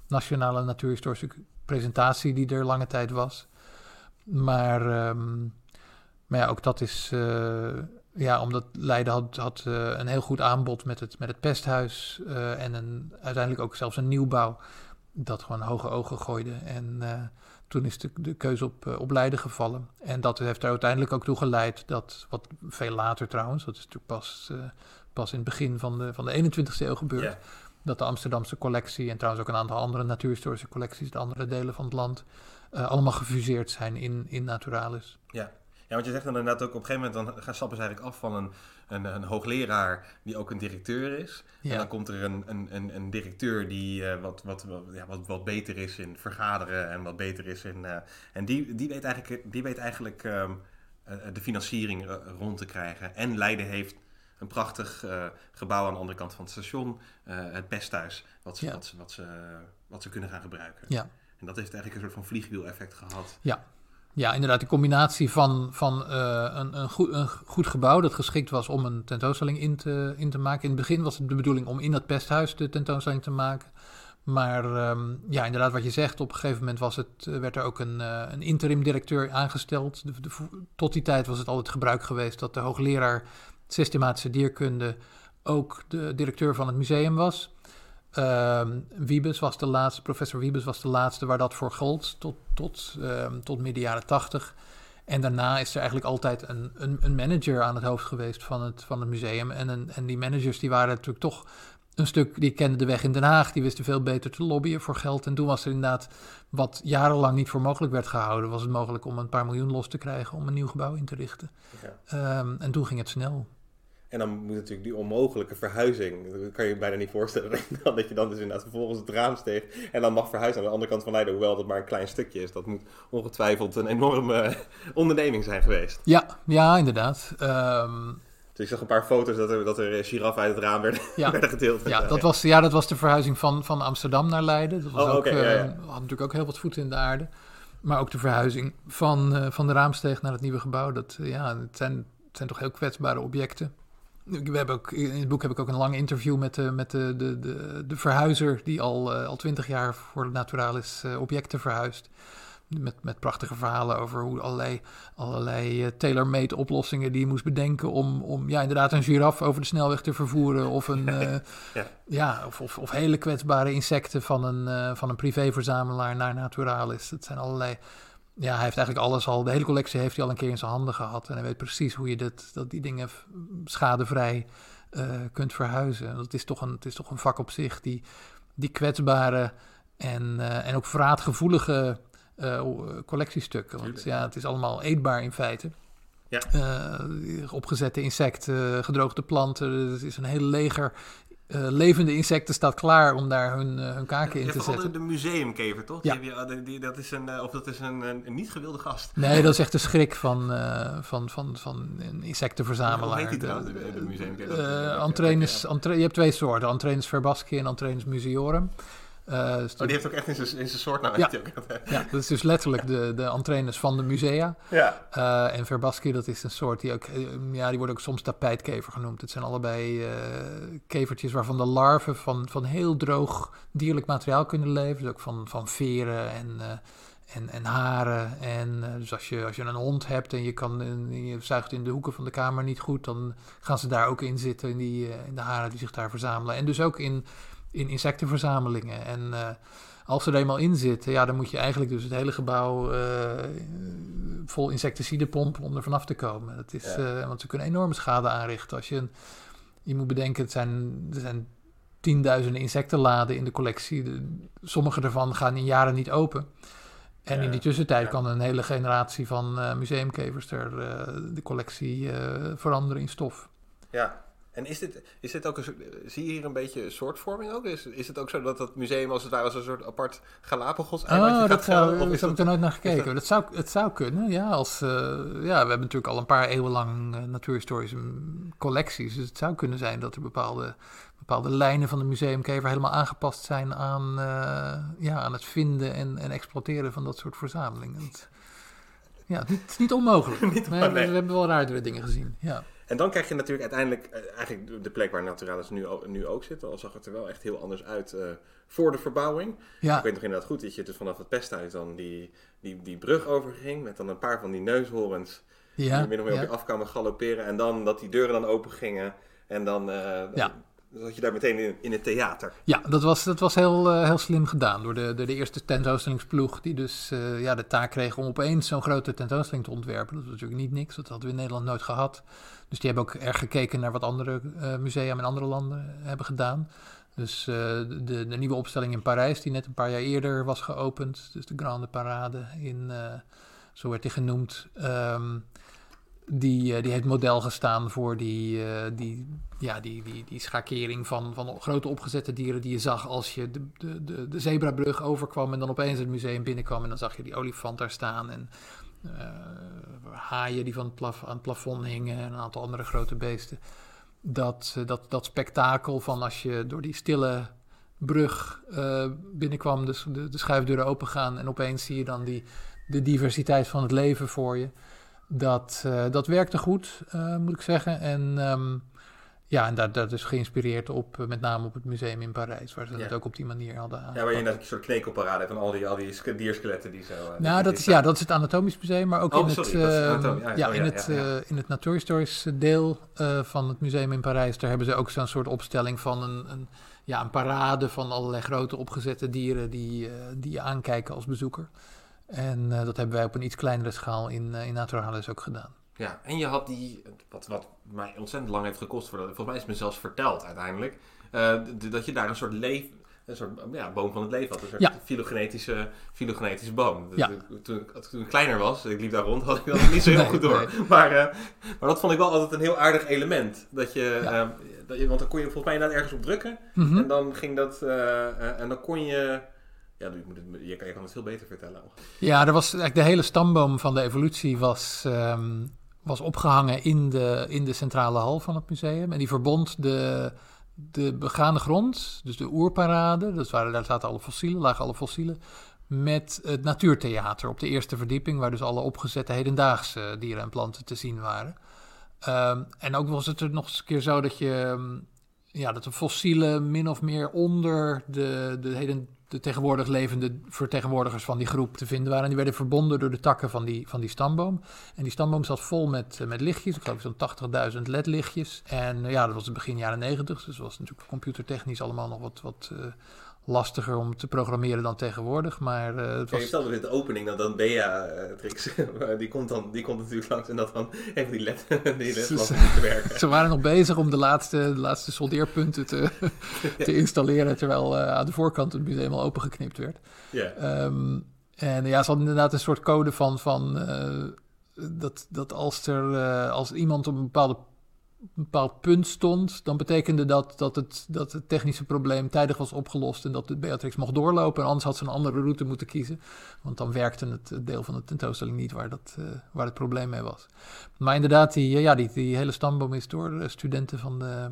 nationale natuurhistorische presentatie die er lange tijd was. Maar, ehm, maar ja, ook dat is... eh, ja, omdat Leiden had, had eh, een heel goed aanbod met het, met het pesthuis en een, uiteindelijk ook zelfs een nieuwbouw dat gewoon hoge ogen gooide. En toen is de, de keuze op, op Leiden gevallen. En dat heeft er uiteindelijk ook toe geleid dat, wat veel later trouwens, dat is natuurlijk pas, eh, pas in het begin van de, van de 21ste eeuw gebeurd, dat de Amsterdamse collectie en trouwens ook een aantal andere natuurhistorische collecties, de andere delen van het land, eh, allemaal gefuseerd zijn in, in Naturalis. Ja. ja, want je zegt dan inderdaad ook op een gegeven moment, dan gaan stappen ze eigenlijk af van een, een, een hoogleraar die ook een directeur is. En Ja. dan komt er een, een, een, een directeur die eh, wat, wat, wat, ja, wat, wat beter is in vergaderen en wat beter is in... eh, en die, die weet eigenlijk, die weet eigenlijk ehm, eh, de financiering rond te krijgen. En Leiden heeft een prachtig gebouw aan de andere kant van het station, het pesthuis, wat ze, Ja. wat, ze, wat, ze, wat ze kunnen gaan gebruiken. Ja. En dat heeft eigenlijk een soort van vliegwiel-effect gehad. Ja, inderdaad, die combinatie van, van eh, een, een, goed, een goed gebouw dat geschikt was om een tentoonstelling in te, in te maken. In het begin was het de bedoeling om in dat pesthuis de tentoonstelling te maken. Maar ehm, ja, inderdaad, wat je zegt, op een gegeven moment was het, eh, werd er ook een, eh, een interim directeur aangesteld. De, de, tot die tijd was het altijd gebruik geweest dat de hoogleraar systematische dierkunde ook de directeur van het museum was. Ehm Wiebes was de laatste, professor Wiebes was de laatste waar dat voor gold, tot, tot, ehm, tot midden jaren tachtig. En daarna is er eigenlijk altijd een, een, een manager aan het hoofd geweest van het, van het museum. En, een, en die managers die waren natuurlijk toch een stuk, die kenden de weg in Den Haag, die wisten veel beter te lobbyen voor geld. En toen was er inderdaad, wat jarenlang niet voor mogelijk werd gehouden, was het mogelijk om een paar miljoen los te krijgen om een nieuw gebouw in te richten. Ja. Ehm, en toen ging het snel. En dan moet natuurlijk die onmogelijke verhuizing, dat kan je je bijna niet voorstellen, dat je dan dus inderdaad vervolgens het raam steeg en dan mag verhuizen aan de andere kant van Leiden, hoewel dat maar een klein stukje is. Dat moet ongetwijfeld een enorme onderneming zijn geweest. Ja, ja inderdaad. Ehm, dus ik zag een paar foto's dat er, dat er giraffen uit het raam werden, Ja. werden gedeeld. ja, dat was, ja, dat was de verhuizing van, van Amsterdam naar Leiden. Dat was Oh, ook, ja, eh, ja. had natuurlijk ook heel wat voeten in de aarde. Maar ook de verhuizing van, eh, van de raamsteeg naar het nieuwe gebouw. Dat, eh, ja, het, zijn, het zijn toch heel kwetsbare objecten. We hebben ook, in het boek heb ik ook een lang interview met de, met de, de, de, de verhuizer... die al eh, al twintig jaar voor Naturalis eh, objecten verhuist. Met, met prachtige verhalen over hoe allerlei, allerlei eh, tailor-made oplossingen die je moest bedenken om, om ja, inderdaad een giraf over de snelweg te vervoeren. Of, een, Ja. ja, of, of, of hele kwetsbare insecten van een, van een privéverzamelaar naar Naturalis. Dat zijn allerlei. Ja, hij heeft eigenlijk alles al, de hele collectie heeft hij al een keer in zijn handen gehad. En hij weet precies hoe je dit, dat die dingen schadevrij eh, kunt verhuizen. Dat is toch een, het is toch een vak op zich, die, die kwetsbare en, eh, en ook vraatgevoelige eh, collectiestukken. Want ja, het is allemaal eetbaar in feite. Ja. Opgezette insecten, gedroogde planten. Het is een hele leger eh, levende insecten staat klaar om daar hun, eh, hun kaken Je in te zetten. de museumkever, toch? Ja. Die heb je- die- die- dat is een, eh, of dat is een, een, niet gewilde gast. Nee, dat is echt de schrik van, van, van, van een insectenverzamelaar. Hoe heet die De- trouwens, de- de museumkever? Antre- je hebt twee soorten, Antrenus verbasci en Antrenus museorum. Dus Oh, die heeft ook echt in zijn in zijn soort naam. Ja. hij ook. Ja, dat is dus letterlijk de, de Antrenus van de musea. ja. Eh, en verbasci, dat is een soort die ook, eh, ja, die wordt ook soms tapijtkever genoemd. Het zijn allebei kevertjes waarvan de larven van, van heel droog dierlijk materiaal kunnen leven. Dus ook van, van veren en, en, en haren. En dus als je, als je een hond hebt en je, kan, en je zuigt in de hoeken van de kamer niet goed, dan gaan ze daar ook in zitten, in, die, in de haren die zich daar verzamelen. En dus ook in, in insectenverzamelingen. En eh, als ze er eenmaal in zitten, ja, dan moet je eigenlijk dus het hele gebouw eh, vol insecticide pompen om er vanaf te komen. Dat is, Ja. eh, want ze kunnen enorme schade aanrichten. Als je, een- je moet bedenken, het zijn, er zijn tienduizenden insectenladen in de collectie. De- sommige daarvan gaan in jaren niet open. En Ja, in die tussentijd kan een hele generatie van museumkevers er de collectie veranderen in stof. ja. En is dit, is dit ook een zie je hier een beetje soortvorming ook? Is, is het ook zo dat dat museum als het ware als een soort apart Galapagos Oh, eilandje dat gaat gelden? zou, Of is daar heb dat- ik er nooit naar gekeken. dat- Dat, zou, het zou kunnen, ja. Als, eh, ja. We hebben natuurlijk al een paar eeuwen lang eh, natuurhistorische collecties. Dus het zou kunnen zijn dat er bepaalde, bepaalde lijnen van de museumkever helemaal aangepast zijn aan, eh, ja, aan het vinden en, en exploiteren van dat soort verzamelingen. Ja, het is niet, Nee, onmogelijk. we hebben wel raardere dingen gezien. Ja. En dan krijg je natuurlijk uiteindelijk eh, eigenlijk de plek waar Naturalis nu, nu ook zit. Al zag het er wel echt heel anders uit eh, voor de verbouwing. Ja. Ik weet nog inderdaad goed dat je dus vanaf het pesthuis dan die, die, die brug overging. Met dan een paar van die neushoorns Ja, die min of meer ja. op je af kwamen galopperen. En dan dat die deuren dan open gingen. En dan, Ja. dan zat je daar meteen in, in het theater. Ja, dat was, dat was heel, heel slim gedaan door de, door de eerste tentoonstellingsploeg. Die dus ja, de taak kreeg om opeens zo'n grote tentoonstelling te ontwerpen. Dat was natuurlijk niet niks, dat hadden we in Nederland nooit gehad. Dus die hebben ook erg gekeken naar wat andere eh, musea in andere landen hebben gedaan. Dus eh, de, de nieuwe opstelling in Parijs, die net een paar jaar eerder was geopend. Dus de Grande Parade, in, eh, zo werd die genoemd. Ehm, die, eh, die heeft model gestaan voor die, eh, die, ja, die, die, die schakering van, van grote opgezette dieren die je zag als je de, de, de, zebrabrug overkwam en dan opeens het museum binnenkwam en dan zag je die olifant daar staan en eh, haaien die van het plaf, aan het plafond hingen en een aantal andere grote beesten. Dat, eh, dat, dat spektakel van als je door die stille brug eh, binnenkwam, dus de, de schuifdeuren opengaan en opeens zie je dan die, de diversiteit van het leven voor je. Dat, eh, dat werkte goed, eh, moet ik zeggen. En ehm, ja, en dat, dat is geïnspireerd op, eh, met name op het museum in Parijs, waar ze Ja. het ook op die manier hadden Ja, aangepakt. waar je inderdaad een soort knekelparade hebt van al die, al die sk- dierskeletten die zo... eh, Nou, dat is, ja, dat is het Anatomisch Museum, maar ook Oh, in, sorry, het, dat eh, Anatomie. Ah, ja, oh, in, ja, het, ja, ja. eh, in het natuurhistorische deel van het museum in Parijs. Daar hebben ze ook zo'n soort opstelling van een, een, ja, een parade van allerlei grote opgezette dieren die, die je aankijken als bezoeker. En dat hebben wij op een iets kleinere schaal in, uh, in Naturalis ook gedaan. Ja, en je had die, wat, wat mij ontzettend lang heeft gekost, voor volgens mij is het me zelfs verteld uiteindelijk, uh, dat je daar een soort leef, een soort ja, boom van het leven had. Een soort Ja. filogenetische, filogenetische boom. Ja. Toen, toen, toen ik kleiner was, ik liep daar rond, had ik dat niet zo heel Nee, goed door. nee. Maar, eh, maar dat vond ik wel altijd een heel aardig element. Dat je, Ja. eh, dat je, want dan kon je volgens mij inderdaad ergens op drukken. Mhm. En dan ging dat, eh, eh, en dan kon je, ja, je, moet het, je, kan, je kan het veel beter vertellen. Ja, er was eigenlijk de hele stamboom van de evolutie was, ehm, was opgehangen in de, in de centrale hal van het museum. En die verbond de, de begane grond, dus de oerparade, dat waren, daar zaten alle fossielen, lagen alle fossielen, met het natuurtheater op de eerste verdieping, waar dus alle opgezette hedendaagse dieren en planten te zien waren. Ehm, en ook was het er nog eens een keer zo dat je, ja, dat de fossielen min of meer onder de, de, heden, de tegenwoordig levende vertegenwoordigers van die groep te vinden waren. En die werden verbonden door de takken van die, van die stamboom. En die stamboom zat vol met, eh, met lichtjes, ik geloof zo'n 80.000 ledlichtjes. En eh, ja, dat was het begin jaren 90, dus dat was natuurlijk computertechnisch allemaal nog wat, wat eh, lastiger om te programmeren dan tegenwoordig. Maar eh, het Ja, je was... vertelde in de opening dat dan Bea-tricks, die, komt dan, die komt natuurlijk langs en dat dan even die led, die te werken. Ze waren nog bezig om de laatste, de laatste soldeerpunten te, te installeren, terwijl eh, aan de voorkant het museum al opengeknipt werd. Ja. Ehm, en ja, ze hadden inderdaad een soort code van, van eh, dat, dat als, er, eh, als iemand op een bepaalde, een bepaald punt stond, dan betekende dat dat het, dat het technische probleem tijdig was opgelost en dat de Beatrix mocht doorlopen. En anders had ze een andere route moeten kiezen, want dan werkte het, het deel van de tentoonstelling niet waar, dat, eh, waar het probleem mee was. Maar inderdaad, die, ja, die, die hele stamboom is door eh, studenten van de,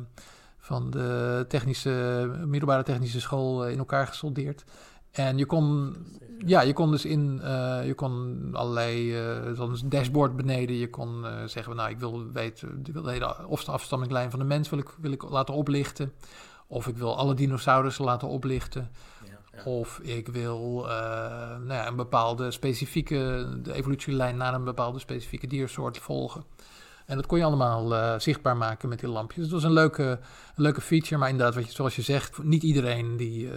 van de technische, middelbare technische school eh, in elkaar gesoldeerd. En je kon, ja, je kon dus in, eh, je kon allerlei, eh zo'n dashboard beneden, je kon eh, zeggen, nou, ik wil weten, ik wil de hele of de afstammingslijn van de mens wil ik, wil ik laten oplichten. Of ik wil alle dinosaurussen laten oplichten. Ja, ja. Of ik wil nou ja, een bepaalde specifieke, de evolutielijn naar een bepaalde specifieke diersoort volgen. En dat kon je allemaal zichtbaar maken met die lampjes. Het was een leuke, een leuke feature, maar inderdaad, wat je, zoals je zegt, niet iedereen die,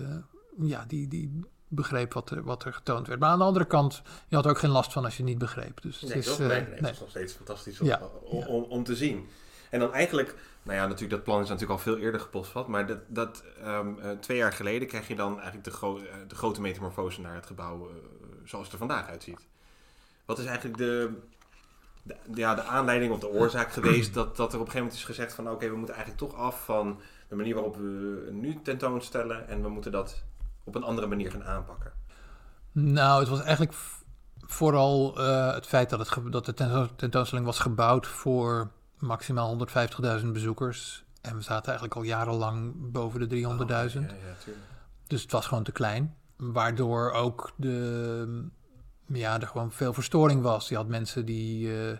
ja, die, die begreep wat er, wat er getoond werd. Maar aan de andere kant, je had er ook geen last van als je het niet begreep. Dus het Nee, is, toch? eh, nee, nee, nee. het is nog steeds fantastisch om, Ja, om, ja. om, om te zien. En dan eigenlijk, nou ja, natuurlijk, dat plan is natuurlijk al veel eerder gepostvat. Maar dat, dat, ehm, eh, twee jaar geleden krijg je dan eigenlijk de, gro- eh, de grote metamorfose naar het gebouw zoals het er vandaag uitziet. Wat is eigenlijk de, de, ja, de aanleiding of de oorzaak geweest dat, dat er op een gegeven moment is gezegd van oké, we moeten eigenlijk toch af van de manier waarop we nu tentoonstellen en we moeten dat op een andere manier gaan aanpakken. Nou, het was eigenlijk vooral eh, het feit dat, het dat de tento- tentoonstelling was gebouwd voor maximaal 150.000 bezoekers. En we zaten eigenlijk al jarenlang boven de 300.000. Oh, ja. Dus het was gewoon te klein. Waardoor ook de, ja, er gewoon veel verstoring was. Je had mensen die, eh,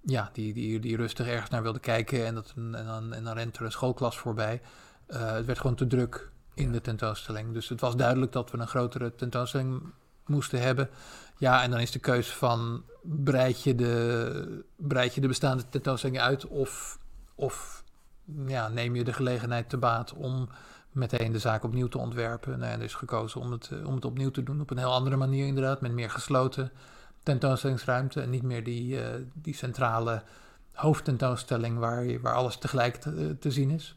ja, die, die, die rustig ergens naar wilden kijken en, dat, en, dan, en dan rent er een schoolklas voorbij. Eh, het werd gewoon te druk in de tentoonstelling. Dus het was duidelijk dat we een grotere tentoonstelling moesten hebben. Ja, en dan is de keus van breid je de, breid je de bestaande tentoonstelling uit of, of ja, neem je de gelegenheid te baat om meteen de zaak opnieuw te ontwerpen. Nou, en er is gekozen om het, eh, om het opnieuw te doen op een heel andere manier inderdaad, met meer gesloten tentoonstellingsruimte en niet meer die, eh, die centrale hoofdtentoonstelling waar, je- waar alles tegelijk te, te zien is.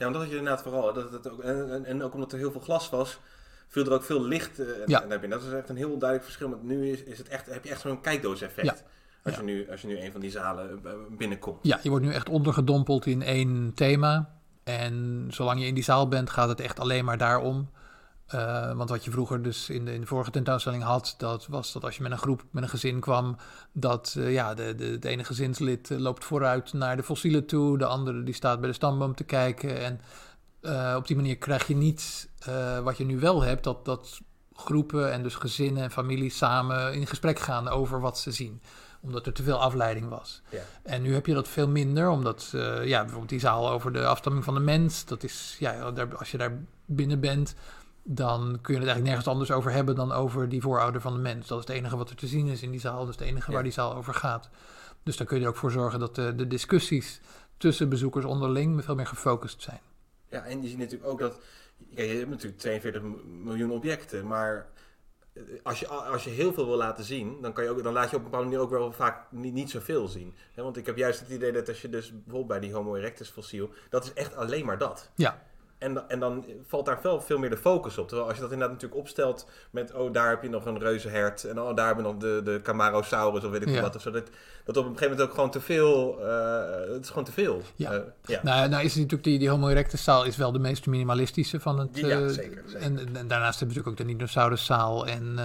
Ja, omdat je inderdaad vooral, dat het ook, en, en, ook omdat er heel veel glas was, viel er ook veel licht eh, Ja. naar binnen. Dat is echt een heel duidelijk verschil. Want nu is, is het echt, heb je echt zo'n kijkdoos-effect. Ja. Als, je nu, als je nu een van die zalen eh, binnenkomt. Ja, je wordt nu echt ondergedompeld in één thema. En zolang je in die zaal bent, gaat het echt alleen maar daarom. Eh, want wat je vroeger dus in de, in de vorige tentoonstelling had, dat was dat als je met een groep, met een gezin kwam, dat eh, ja, de, de, het ene gezinslid eh, loopt vooruit naar de fossielen toe, de andere die staat bij de stamboom te kijken. En op die manier krijg je niet wat je nu wel hebt, dat, dat groepen en dus gezinnen en families samen in gesprek gaan over wat ze zien. Omdat er te veel afleiding was. Ja. En nu heb je dat veel minder, omdat ja, bijvoorbeeld die zaal over de afstamming van de mens, dat is, ja, als je daar binnen bent, dan kun je het eigenlijk nergens anders over hebben dan over die voorouder van de mens. Dat is het enige wat er te zien is in die zaal, dat is het enige Ja. waar die zaal over gaat. Dus dan kun je er ook voor zorgen dat de, de discussies tussen bezoekers onderling veel meer gefocust zijn. Ja, en je ziet natuurlijk ook dat, kijk, je hebt natuurlijk 42 m- miljoen objecten, maar als je, als je heel veel wil laten zien, dan, kan je ook, dan laat je op een bepaalde manier ook wel vaak niet, niet zoveel zien. Want ik heb juist het idee dat als je dus bijvoorbeeld bij die Homo erectus fossiel, dat is echt alleen maar dat. Ja. En, en dan valt daar veel, veel meer de focus op. Terwijl als je dat inderdaad natuurlijk opstelt met, oh daar heb je nog een reuzenhert en oh daar hebben we nog de, de Camarasaurus of weet ik Ja. wat. Of zo. Dat, dat op een gegeven moment ook gewoon te veel, eh, het is gewoon te veel. Ja. Eh, ja. Nou, nou is het natuurlijk die, die Homo erectus zaal is wel de meest minimalistische van het. Ja, eh, zeker, zeker. En, daarnaast hebben we natuurlijk ook de dinosauruszaal en,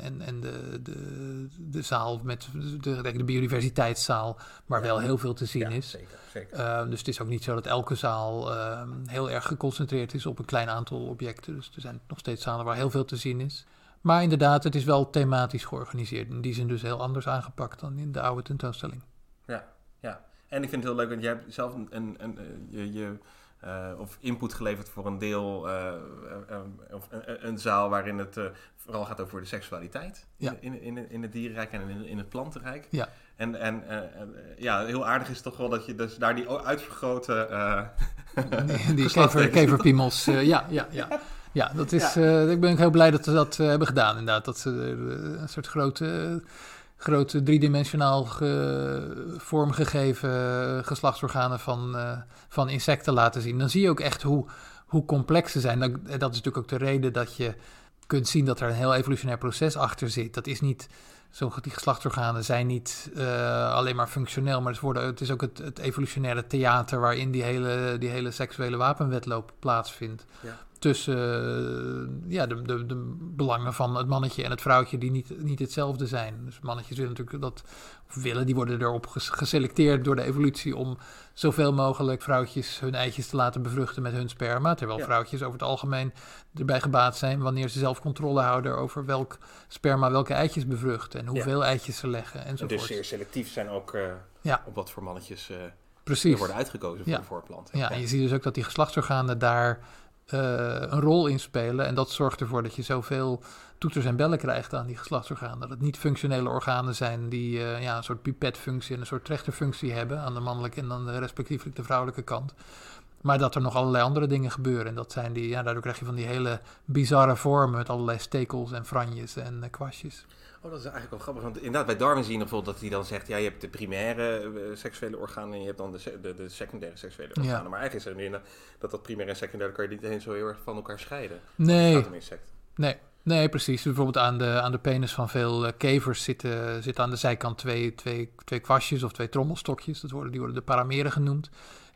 en, en de, de, de zaal met de, de biodiversiteitszaal, waar wel heel veel te zien Ja, is. Zeker, zeker. Eh, dus het is ook niet zo dat elke zaal eh, heel erg geconcentreerd is op een klein aantal objecten. Dus er zijn nog steeds zalen waar heel veel te zien is. Maar inderdaad, het is wel thematisch georganiseerd. In die zin dus heel anders aangepakt dan in de oude tentoonstelling. Ja, ja. En ik vind het heel leuk, want jij hebt zelf een, een, een, eh, je, je, eh, of input geleverd voor een deel, eh, eh, eh, of een, een zaal waarin het vooral gaat over de seksualiteit Ja. in, in, in het dierenrijk en in, in het plantenrijk. Ja. En, en eh, en, eh, ja, heel aardig is toch wel dat je dus daar die uitvergrote... eh, Die, die kever, keverpiemels, ja, ja, ja. Ja, dat is, eh, ik ben heel blij dat ze dat hebben gedaan inderdaad. Dat ze een soort grote, grote driedimensionaal ge, vormgegeven geslachtsorganen van, van insecten laten zien. Dan zie je ook echt hoe, hoe complex ze zijn. Dat, dat is natuurlijk ook de reden dat je kunt zien dat er een heel evolutionair proces achter zit. Dat is niet... Zo, die geslachtsorganen zijn niet eh, alleen maar functioneel, maar het, worden, het is ook het, het evolutionaire theater waarin die hele, die hele seksuele wapenwetloop plaatsvindt. Ja. Tussen eh, ja, de, de, de belangen van het mannetje en het vrouwtje die niet, niet hetzelfde zijn. Dus mannetjes willen natuurlijk dat, of willen, die worden erop ges- geselecteerd door de evolutie om zoveel mogelijk vrouwtjes hun eitjes te laten bevruchten met hun sperma. Terwijl Ja. vrouwtjes over het algemeen erbij gebaat zijn wanneer ze zelf controle houden over welk sperma welke eitjes bevruchten en hoeveel eitjes ze leggen en dus zeer selectief zijn ook eh, Ja. op wat voor mannetjes eh, er Precies. worden uitgekozen voor de voorplanten. Ja, en je ziet dus ook dat die geslachtsorganen daar eh, een rol in spelen. En dat zorgt ervoor dat je zoveel toeters en bellen krijgt aan die geslachtsorganen. Dat het niet functionele organen zijn die eh, ja, een soort pipetfunctie en een soort trechterfunctie hebben aan de mannelijke en dan de, respectievelijk de vrouwelijke kant. Maar dat er nog allerlei andere dingen gebeuren. En dat zijn die, ja, daardoor krijg je van die hele bizarre vormen met allerlei stekels en franjes en eh, kwastjes. Oh, dat is eigenlijk wel grappig. Want inderdaad, bij Darwin zie je bijvoorbeeld dat hij dan zegt... ja, je hebt de primaire eh, seksuele organen en je hebt dan de, de, de secundaire seksuele Ja. organen. Maar eigenlijk is er meer dat dat primaire en secundaire... kan je niet eens zo heel erg van elkaar scheiden. Nee, Gaat om insecten. Nee, nee, precies. Bijvoorbeeld aan de, aan de penis van veel eh, kevers zitten, zitten aan de zijkant twee, twee, twee kwastjes of twee trommelstokjes. Dat worden, die worden de parameren genoemd.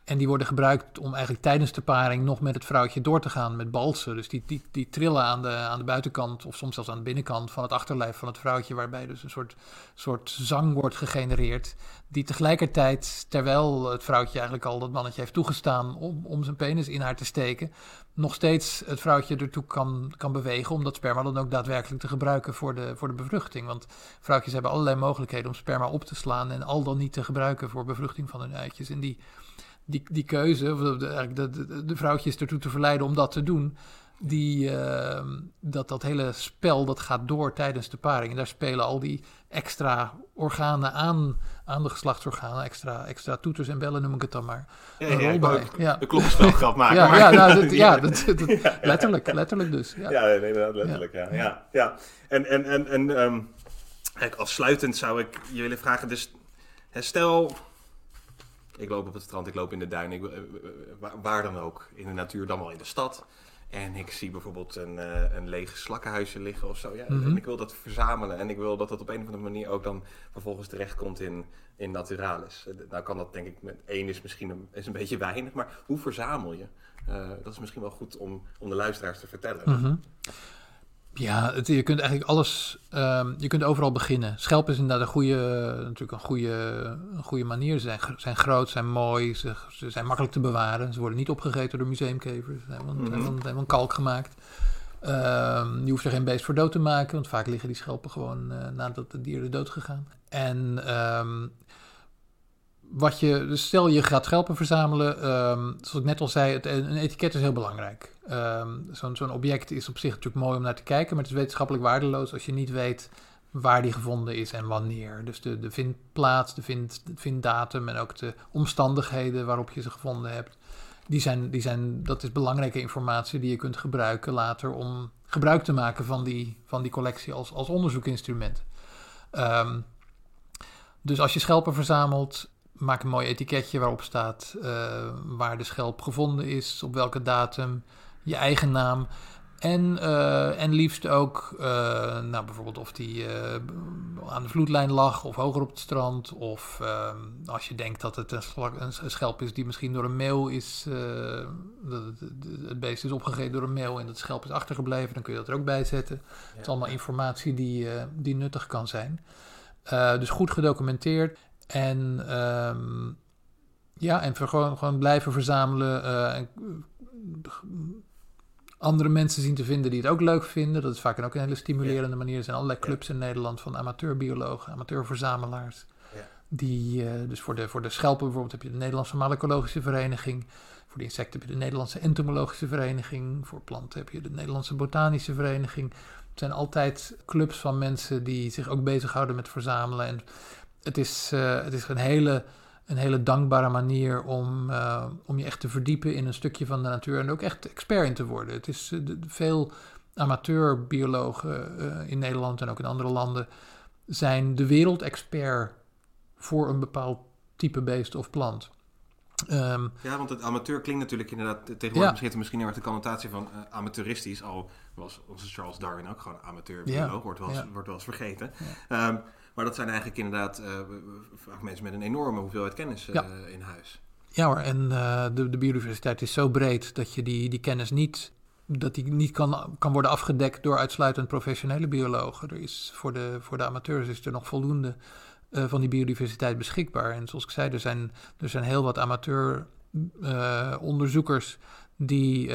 En die worden gebruikt om eigenlijk tijdens de paring nog met het vrouwtje door te gaan met balsen. Dus die, die, die trillen aan de, aan de buitenkant of soms zelfs aan de binnenkant van het achterlijf van het vrouwtje. Waarbij dus een soort, soort zang wordt gegenereerd. Die tegelijkertijd, terwijl het vrouwtje eigenlijk al dat mannetje heeft toegestaan om, om zijn penis in haar te steken, nog steeds het vrouwtje ertoe kan, kan bewegen om dat sperma dan ook daadwerkelijk te gebruiken voor de, voor de bevruchting. Want vrouwtjes hebben allerlei mogelijkheden om sperma op te slaan en al dan niet te gebruiken voor bevruchting van hun eitjes. En die, die, die keuze, of de, vrouwtjes ertoe te verleiden om dat te doen, die, eh, dat, dat hele spel dat gaat door tijdens de paring. En daar spelen al die extra organen aan, aan de geslachtsorganen, extra, extra toeters en bellen noem ik het dan maar. Ja, Een ja, rol bij, ja. een klokkenspelgrap maken. Ja, maar- ja, nou, dat, ja dat, dat- letterlijk, letterlijk dus. Ja. Ja, nee, inderdaad, letterlijk. Ja. Ja. Ja, En, en, en, en ehm, eigenlijk afsluitend zou ik je willen vragen, dus stel, ik loop op het strand, ik loop in de duin, ik, eh, eh, waar, waar dan ook, in de natuur, dan wel in de stad. En ik zie bijvoorbeeld een, eh, een leeg slakkenhuisje liggen of zo. Ja, Mhm. En ik wil dat verzamelen en ik wil dat dat op een of andere manier ook dan vervolgens terechtkomt in, in Naturalis. Eh, Nou kan dat denk ik met één is misschien een, is een beetje weinig, maar hoe verzamel je? Eh, dat is misschien wel goed om, om de luisteraars te vertellen. Mhm. Ja, het, je kunt eigenlijk alles, ehm, je kunt overal beginnen. Schelpen is inderdaad een goede, natuurlijk een goede, een goede manier. Ze zijn, zijn groot, zijn mooi, ze, ze zijn makkelijk te bewaren. Ze worden niet opgegeten door museumkevers. Ze Mhm. helemaal, helemaal kalk gemaakt. Ehm, je hoeft er geen beest voor dood te maken, want vaak liggen die schelpen gewoon eh, nadat de dier er dood gegaan. En ehm, wat je, dus stel je gaat schelpen verzamelen, ehm, zoals ik net al zei, het, een etiket is heel belangrijk. Zo'n zo'n object is op zich natuurlijk mooi om naar te kijken, maar het is wetenschappelijk waardeloos als je niet weet waar die gevonden is en wanneer. Dus de, de vindplaats, de, vind, de vinddatum en ook de omstandigheden waarop je ze gevonden hebt. die zijn, die zijn, dat is belangrijke informatie die je kunt gebruiken later om gebruik te maken van die, van die collectie als, als onderzoekinstrument. Ehm, dus als je schelpen verzamelt, maak een mooi etiketje waarop staat uh, waar de schelp gevonden is, op welke datum, je eigen naam. En, uh, en liefst ook, uh, nou, bijvoorbeeld of die aan de vloedlijn lag of hoger op het strand. Of als je denkt dat het een, een, schelp is die misschien door een mail is, dat het, het, beest is opgegeten door een mail en dat schelp is achtergebleven, dan kun je dat er ook bij zetten. Ja. Het is allemaal informatie die, die nuttig kan zijn. dus goed gedocumenteerd. En um, ja, en gewoon, gewoon blijven verzamelen. en, andere mensen zien te vinden die het ook leuk vinden. Dat is vaak ook een hele stimulerende manier. Er zijn allerlei clubs in Nederland van amateurbiologen, amateurverzamelaars. Ja. Die, uh, dus voor de, voor de schelpen bijvoorbeeld heb je de Nederlandse Malacologische Vereniging. Voor de insecten heb je de Nederlandse Entomologische Vereniging. Voor planten heb je de Nederlandse Botanische Vereniging. Het zijn altijd clubs van mensen die zich ook bezighouden met verzamelen. En het is, uh, het is een hele een hele dankbare manier om, uh, om je echt te verdiepen in een stukje van de natuur en ook echt expert in te worden. Het is uh, de, veel amateurbiologen in Nederland en ook in andere landen zijn de wereldexpert voor een bepaald type beest of plant. Um, ja, want het amateur klinkt natuurlijk inderdaad tegenwoordig ja. misschien heel erg de connotatie van amateuristisch. Al was onze Charles Darwin ook gewoon amateurbioloog, ja. wordt, wel eens, ja. wordt wel eens vergeten. Um, maar dat zijn eigenlijk inderdaad uh, vaak mensen met een enorme hoeveelheid kennis ja. in huis. Ja hoor, en uh, de, de, biodiversiteit is zo breed dat je die, die kennis niet, dat die niet kan, kan worden afgedekt door uitsluitend professionele biologen. Er is voor de, voor de amateurs is er nog voldoende van die biodiversiteit beschikbaar. En zoals ik zei, er zijn, er zijn heel wat amateur onderzoekers die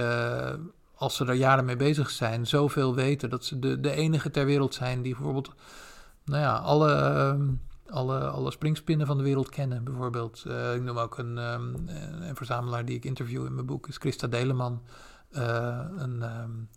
als ze er jaren mee bezig zijn, zoveel weten dat ze de, de enige ter wereld zijn die bijvoorbeeld nou ja, alle, ehm, alle, alle springspinnen van de wereld kennen. Bijvoorbeeld, uh, ik noem ook een, um, een, verzamelaar die ik interview in mijn boek, is Christa Deleman. Uh, een, um,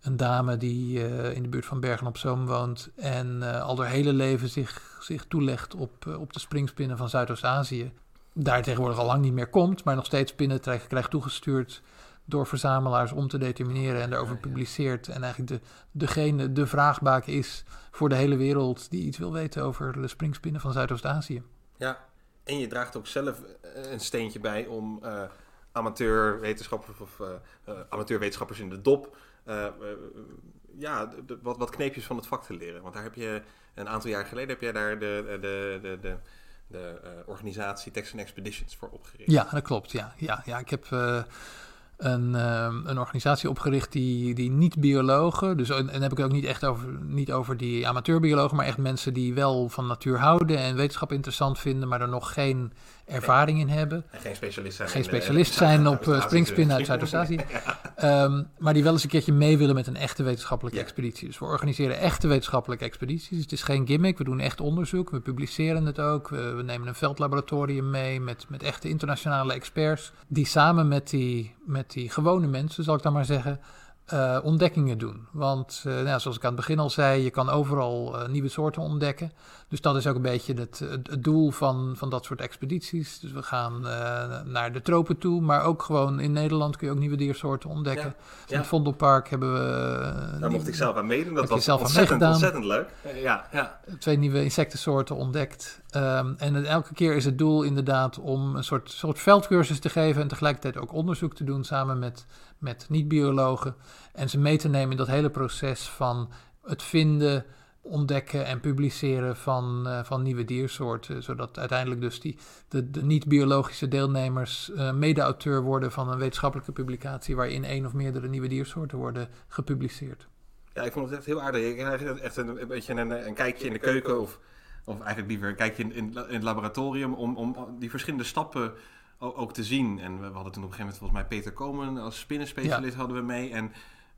een dame die uh, in de buurt van Bergen op Zoom woont en al haar hele leven zich, zich toelegt op, op de springspinnen van Zuidoost-Azië. Daar tegenwoordig al lang niet meer komt, maar nog steeds spinnen krijgt, krijgt toegestuurd door verzamelaars om te determineren en daarover publiceert. En eigenlijk de, degene, de vraagbaak is voor de hele wereld die iets wil weten over de springspinnen van Zuidoost-Azië. Ja, en je draagt ook zelf eh, een steentje bij om uh, amateurwetenschappers of uh, amateurwetenschappers in de dop ja, de, wat, wat kneepjes van het vak te leren. Want daar heb je een aantal jaar geleden heb jij daar de, de, de, de de uh, organisatie Texan Expeditions voor opgericht. Ja, dat klopt. Ja, ja, ja ik heb uh, een, um, een organisatie opgericht die, die niet-biologen, dus en, en heb ik het ook niet echt over, niet over die amateurbiologen, maar echt mensen die wel van natuur houden en wetenschap interessant vinden, maar er nog geen ervaring in hebben. En geen specialist zijn. Geen specialist zijn op uh, springspinnen uit Zuidoost-Azië. ja. um, maar die wel eens een keertje mee willen met een echte wetenschappelijke ja. expeditie. Dus we organiseren echte wetenschappelijke expedities. Het is geen gimmick, we doen echt onderzoek, we publiceren het ook. We, we nemen een veldlaboratorium mee met, met echte internationale experts. Die samen met die, met die gewone mensen, zal ik dan maar zeggen, uh, ontdekkingen doen. Want uh, nou, zoals ik aan het begin al zei, je kan overal uh, nieuwe soorten ontdekken. Dus dat is ook een beetje het, het, het doel van, van dat soort expedities. Dus we gaan naar de tropen toe, maar ook gewoon in Nederland kun je ook nieuwe diersoorten ontdekken. Ja, dus ja. In het Vondelpark hebben we... Daar mocht ik zelf aan meedoen, dat was ontzettend, ontzettend leuk. Ja, ja. Twee nieuwe insectensoorten ontdekt. Um, en elke keer is het doel inderdaad om een soort, soort veldcursus te geven en tegelijkertijd ook onderzoek te doen samen met met niet-biologen. En ze mee te nemen in dat hele proces van het vinden, ontdekken en publiceren van, uh, van nieuwe diersoorten. Zodat uiteindelijk dus die, de, de niet-biologische deelnemers uh, mede-auteur worden van een wetenschappelijke publicatie waarin één of meerdere nieuwe diersoorten worden gepubliceerd. Ja, ik vond het echt heel aardig. Krijgt echt een, een beetje een, een kijkje in de keuken of, of eigenlijk liever een kijkje in, in, in het laboratorium om, om die verschillende stappen ook te zien. En we, hadden toen op een gegeven moment volgens mij Peter Komen als spinnenspecialist ja. hadden we mee. En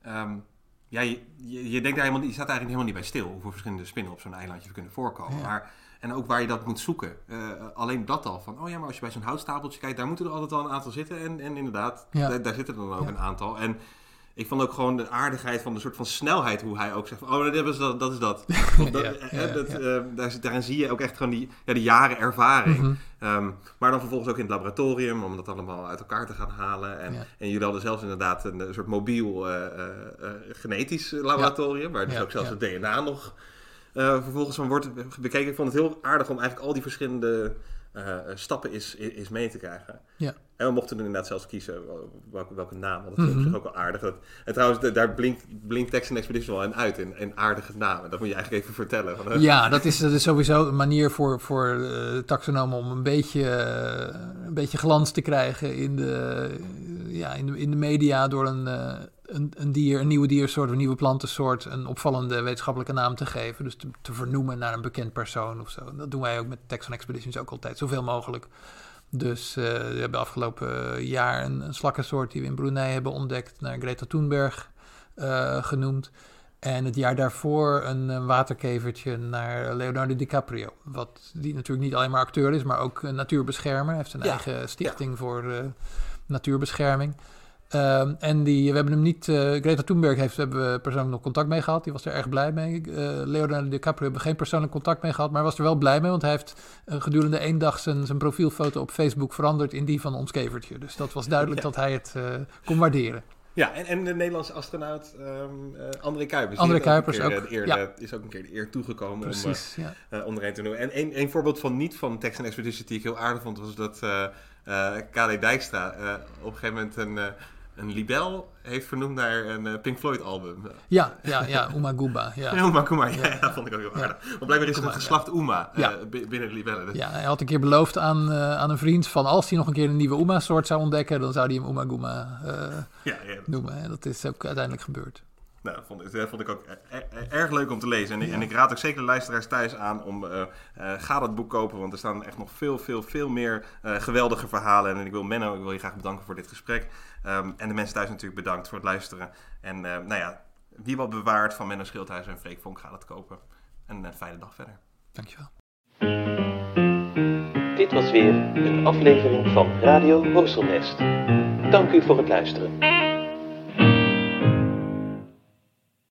um, ja, je, je, je, denkt daar helemaal, je staat eigenlijk helemaal niet bij stil hoeveel verschillende spinnen op zo'n eilandje kunnen voorkomen. Ja. Maar, en ook waar je dat moet zoeken. Uh, alleen dat al van, oh ja, maar als je bij zo'n houtstapeltje kijkt, daar moeten er altijd al een aantal zitten. En, en inderdaad, ja. daar, daar, zitten er dan ook een aantal. En ik vond ook gewoon de aardigheid van de soort van snelheid hoe hij ook zegt van, oh, dat is dat, dat is dat. Dat, Ja, eh, ja, dat ja. eh, daar, daarin zie je ook echt gewoon die, ja, die jaren ervaring. Mhm. Ehm, maar dan vervolgens ook in het laboratorium om dat allemaal uit elkaar te gaan halen. En, en jullie hadden zelfs inderdaad een, soort mobiel eh, genetisch laboratorium, waar dus ook zelfs het DNA nog vervolgens van wordt bekeken. Ik vond het heel aardig om eigenlijk al die verschillende eh, stappen is, is mee te krijgen. Ja. En we mochten inderdaad zelfs kiezen welke, welke naam, want dat is Mhm. op zich ook wel aardig. Dat, en trouwens, da- daar blinkt, blinkt Text Expedition wel in uit, in, in aardige namen. Dat moet je eigenlijk even vertellen. Van, eh, Ja, dat is, dat is sowieso een manier voor, voor eh, taxonomen om een beetje, eh, een beetje glans te krijgen in de, eh, ja, in de, in de media door een, eh, een, een dier, een nieuwe diersoort, een nieuwe plantensoort, een opvallende wetenschappelijke naam te geven. Dus te, te vernoemen naar een bekend persoon of zo. Dat doen wij ook met Taxon Expeditions ook altijd, zoveel mogelijk. Dus eh, we hebben afgelopen jaar een, een slakkensoort die we in Brunei hebben ontdekt, naar Greta Thunberg eh, genoemd. En het jaar daarvoor een, waterkevertje naar Leonardo DiCaprio. Wat, die natuurlijk niet alleen maar acteur is, maar ook een natuurbeschermer. Hij heeft een Ja, eigen stichting voor eh, natuurbescherming. Ehm, en die, we hebben hem niet... eh, Greta Thunberg heeft, hebben we persoonlijk nog contact mee gehad. Die was er erg blij mee. Eh, Leonardo DiCaprio hebben we geen persoonlijk contact mee gehad. Maar hij was er wel blij mee, want hij heeft eh, gedurende één dag zijn, zijn profielfoto op Facebook veranderd in die van ons kevertje. Dus dat was duidelijk Ja. dat hij het kon waarderen. Ja, en, en de Nederlandse astronaut eh, André Kuipers. André Kuipers een keer, ook, de eer, ja. is ook een keer de eer toegekomen om Precies, ja. eh eh, onderheen te noemen. En één één voorbeeld van niet van Text Expedition die ik heel aardig vond, was dat eh KD Dijkstra op een gegeven moment een, een libel heeft vernoemd naar een eh, Pink Floyd album. Ja, ja, ja, Umaguba. Ja. Ja, Uma Kuma, ja, Ja. dat vond ik ook heel aardig. Want blijkbaar is het Uma, een geslacht Uma eh, binnen de libellen. Ja, hij had een keer beloofd aan, eh, aan een vriend van als hij nog een keer een nieuwe Uma-soort zou ontdekken, dan zou hij hem eh Ja, ja, noemen. En dat is ook uiteindelijk gebeurd. Nou, dat vond, dat vond ik ook e- e- erg leuk om te lezen. En, ik- en ik raad ook zeker de luisteraars thuis aan om... ga dat boek kopen, want er staan echt nog veel, veel, veel meer geweldige verhalen. En ik wil Menno, ik wil je graag bedanken voor dit gesprek. Ehm, en de mensen thuis natuurlijk bedankt voor het luisteren. En eh, nou ja, wie wat bewaart van Menno Schildhuis en Freek Vonk gaat het kopen. En een fijne dag verder. Dankjewel. Dit was weer een aflevering van Radio Horselnest. Dank u voor het luisteren.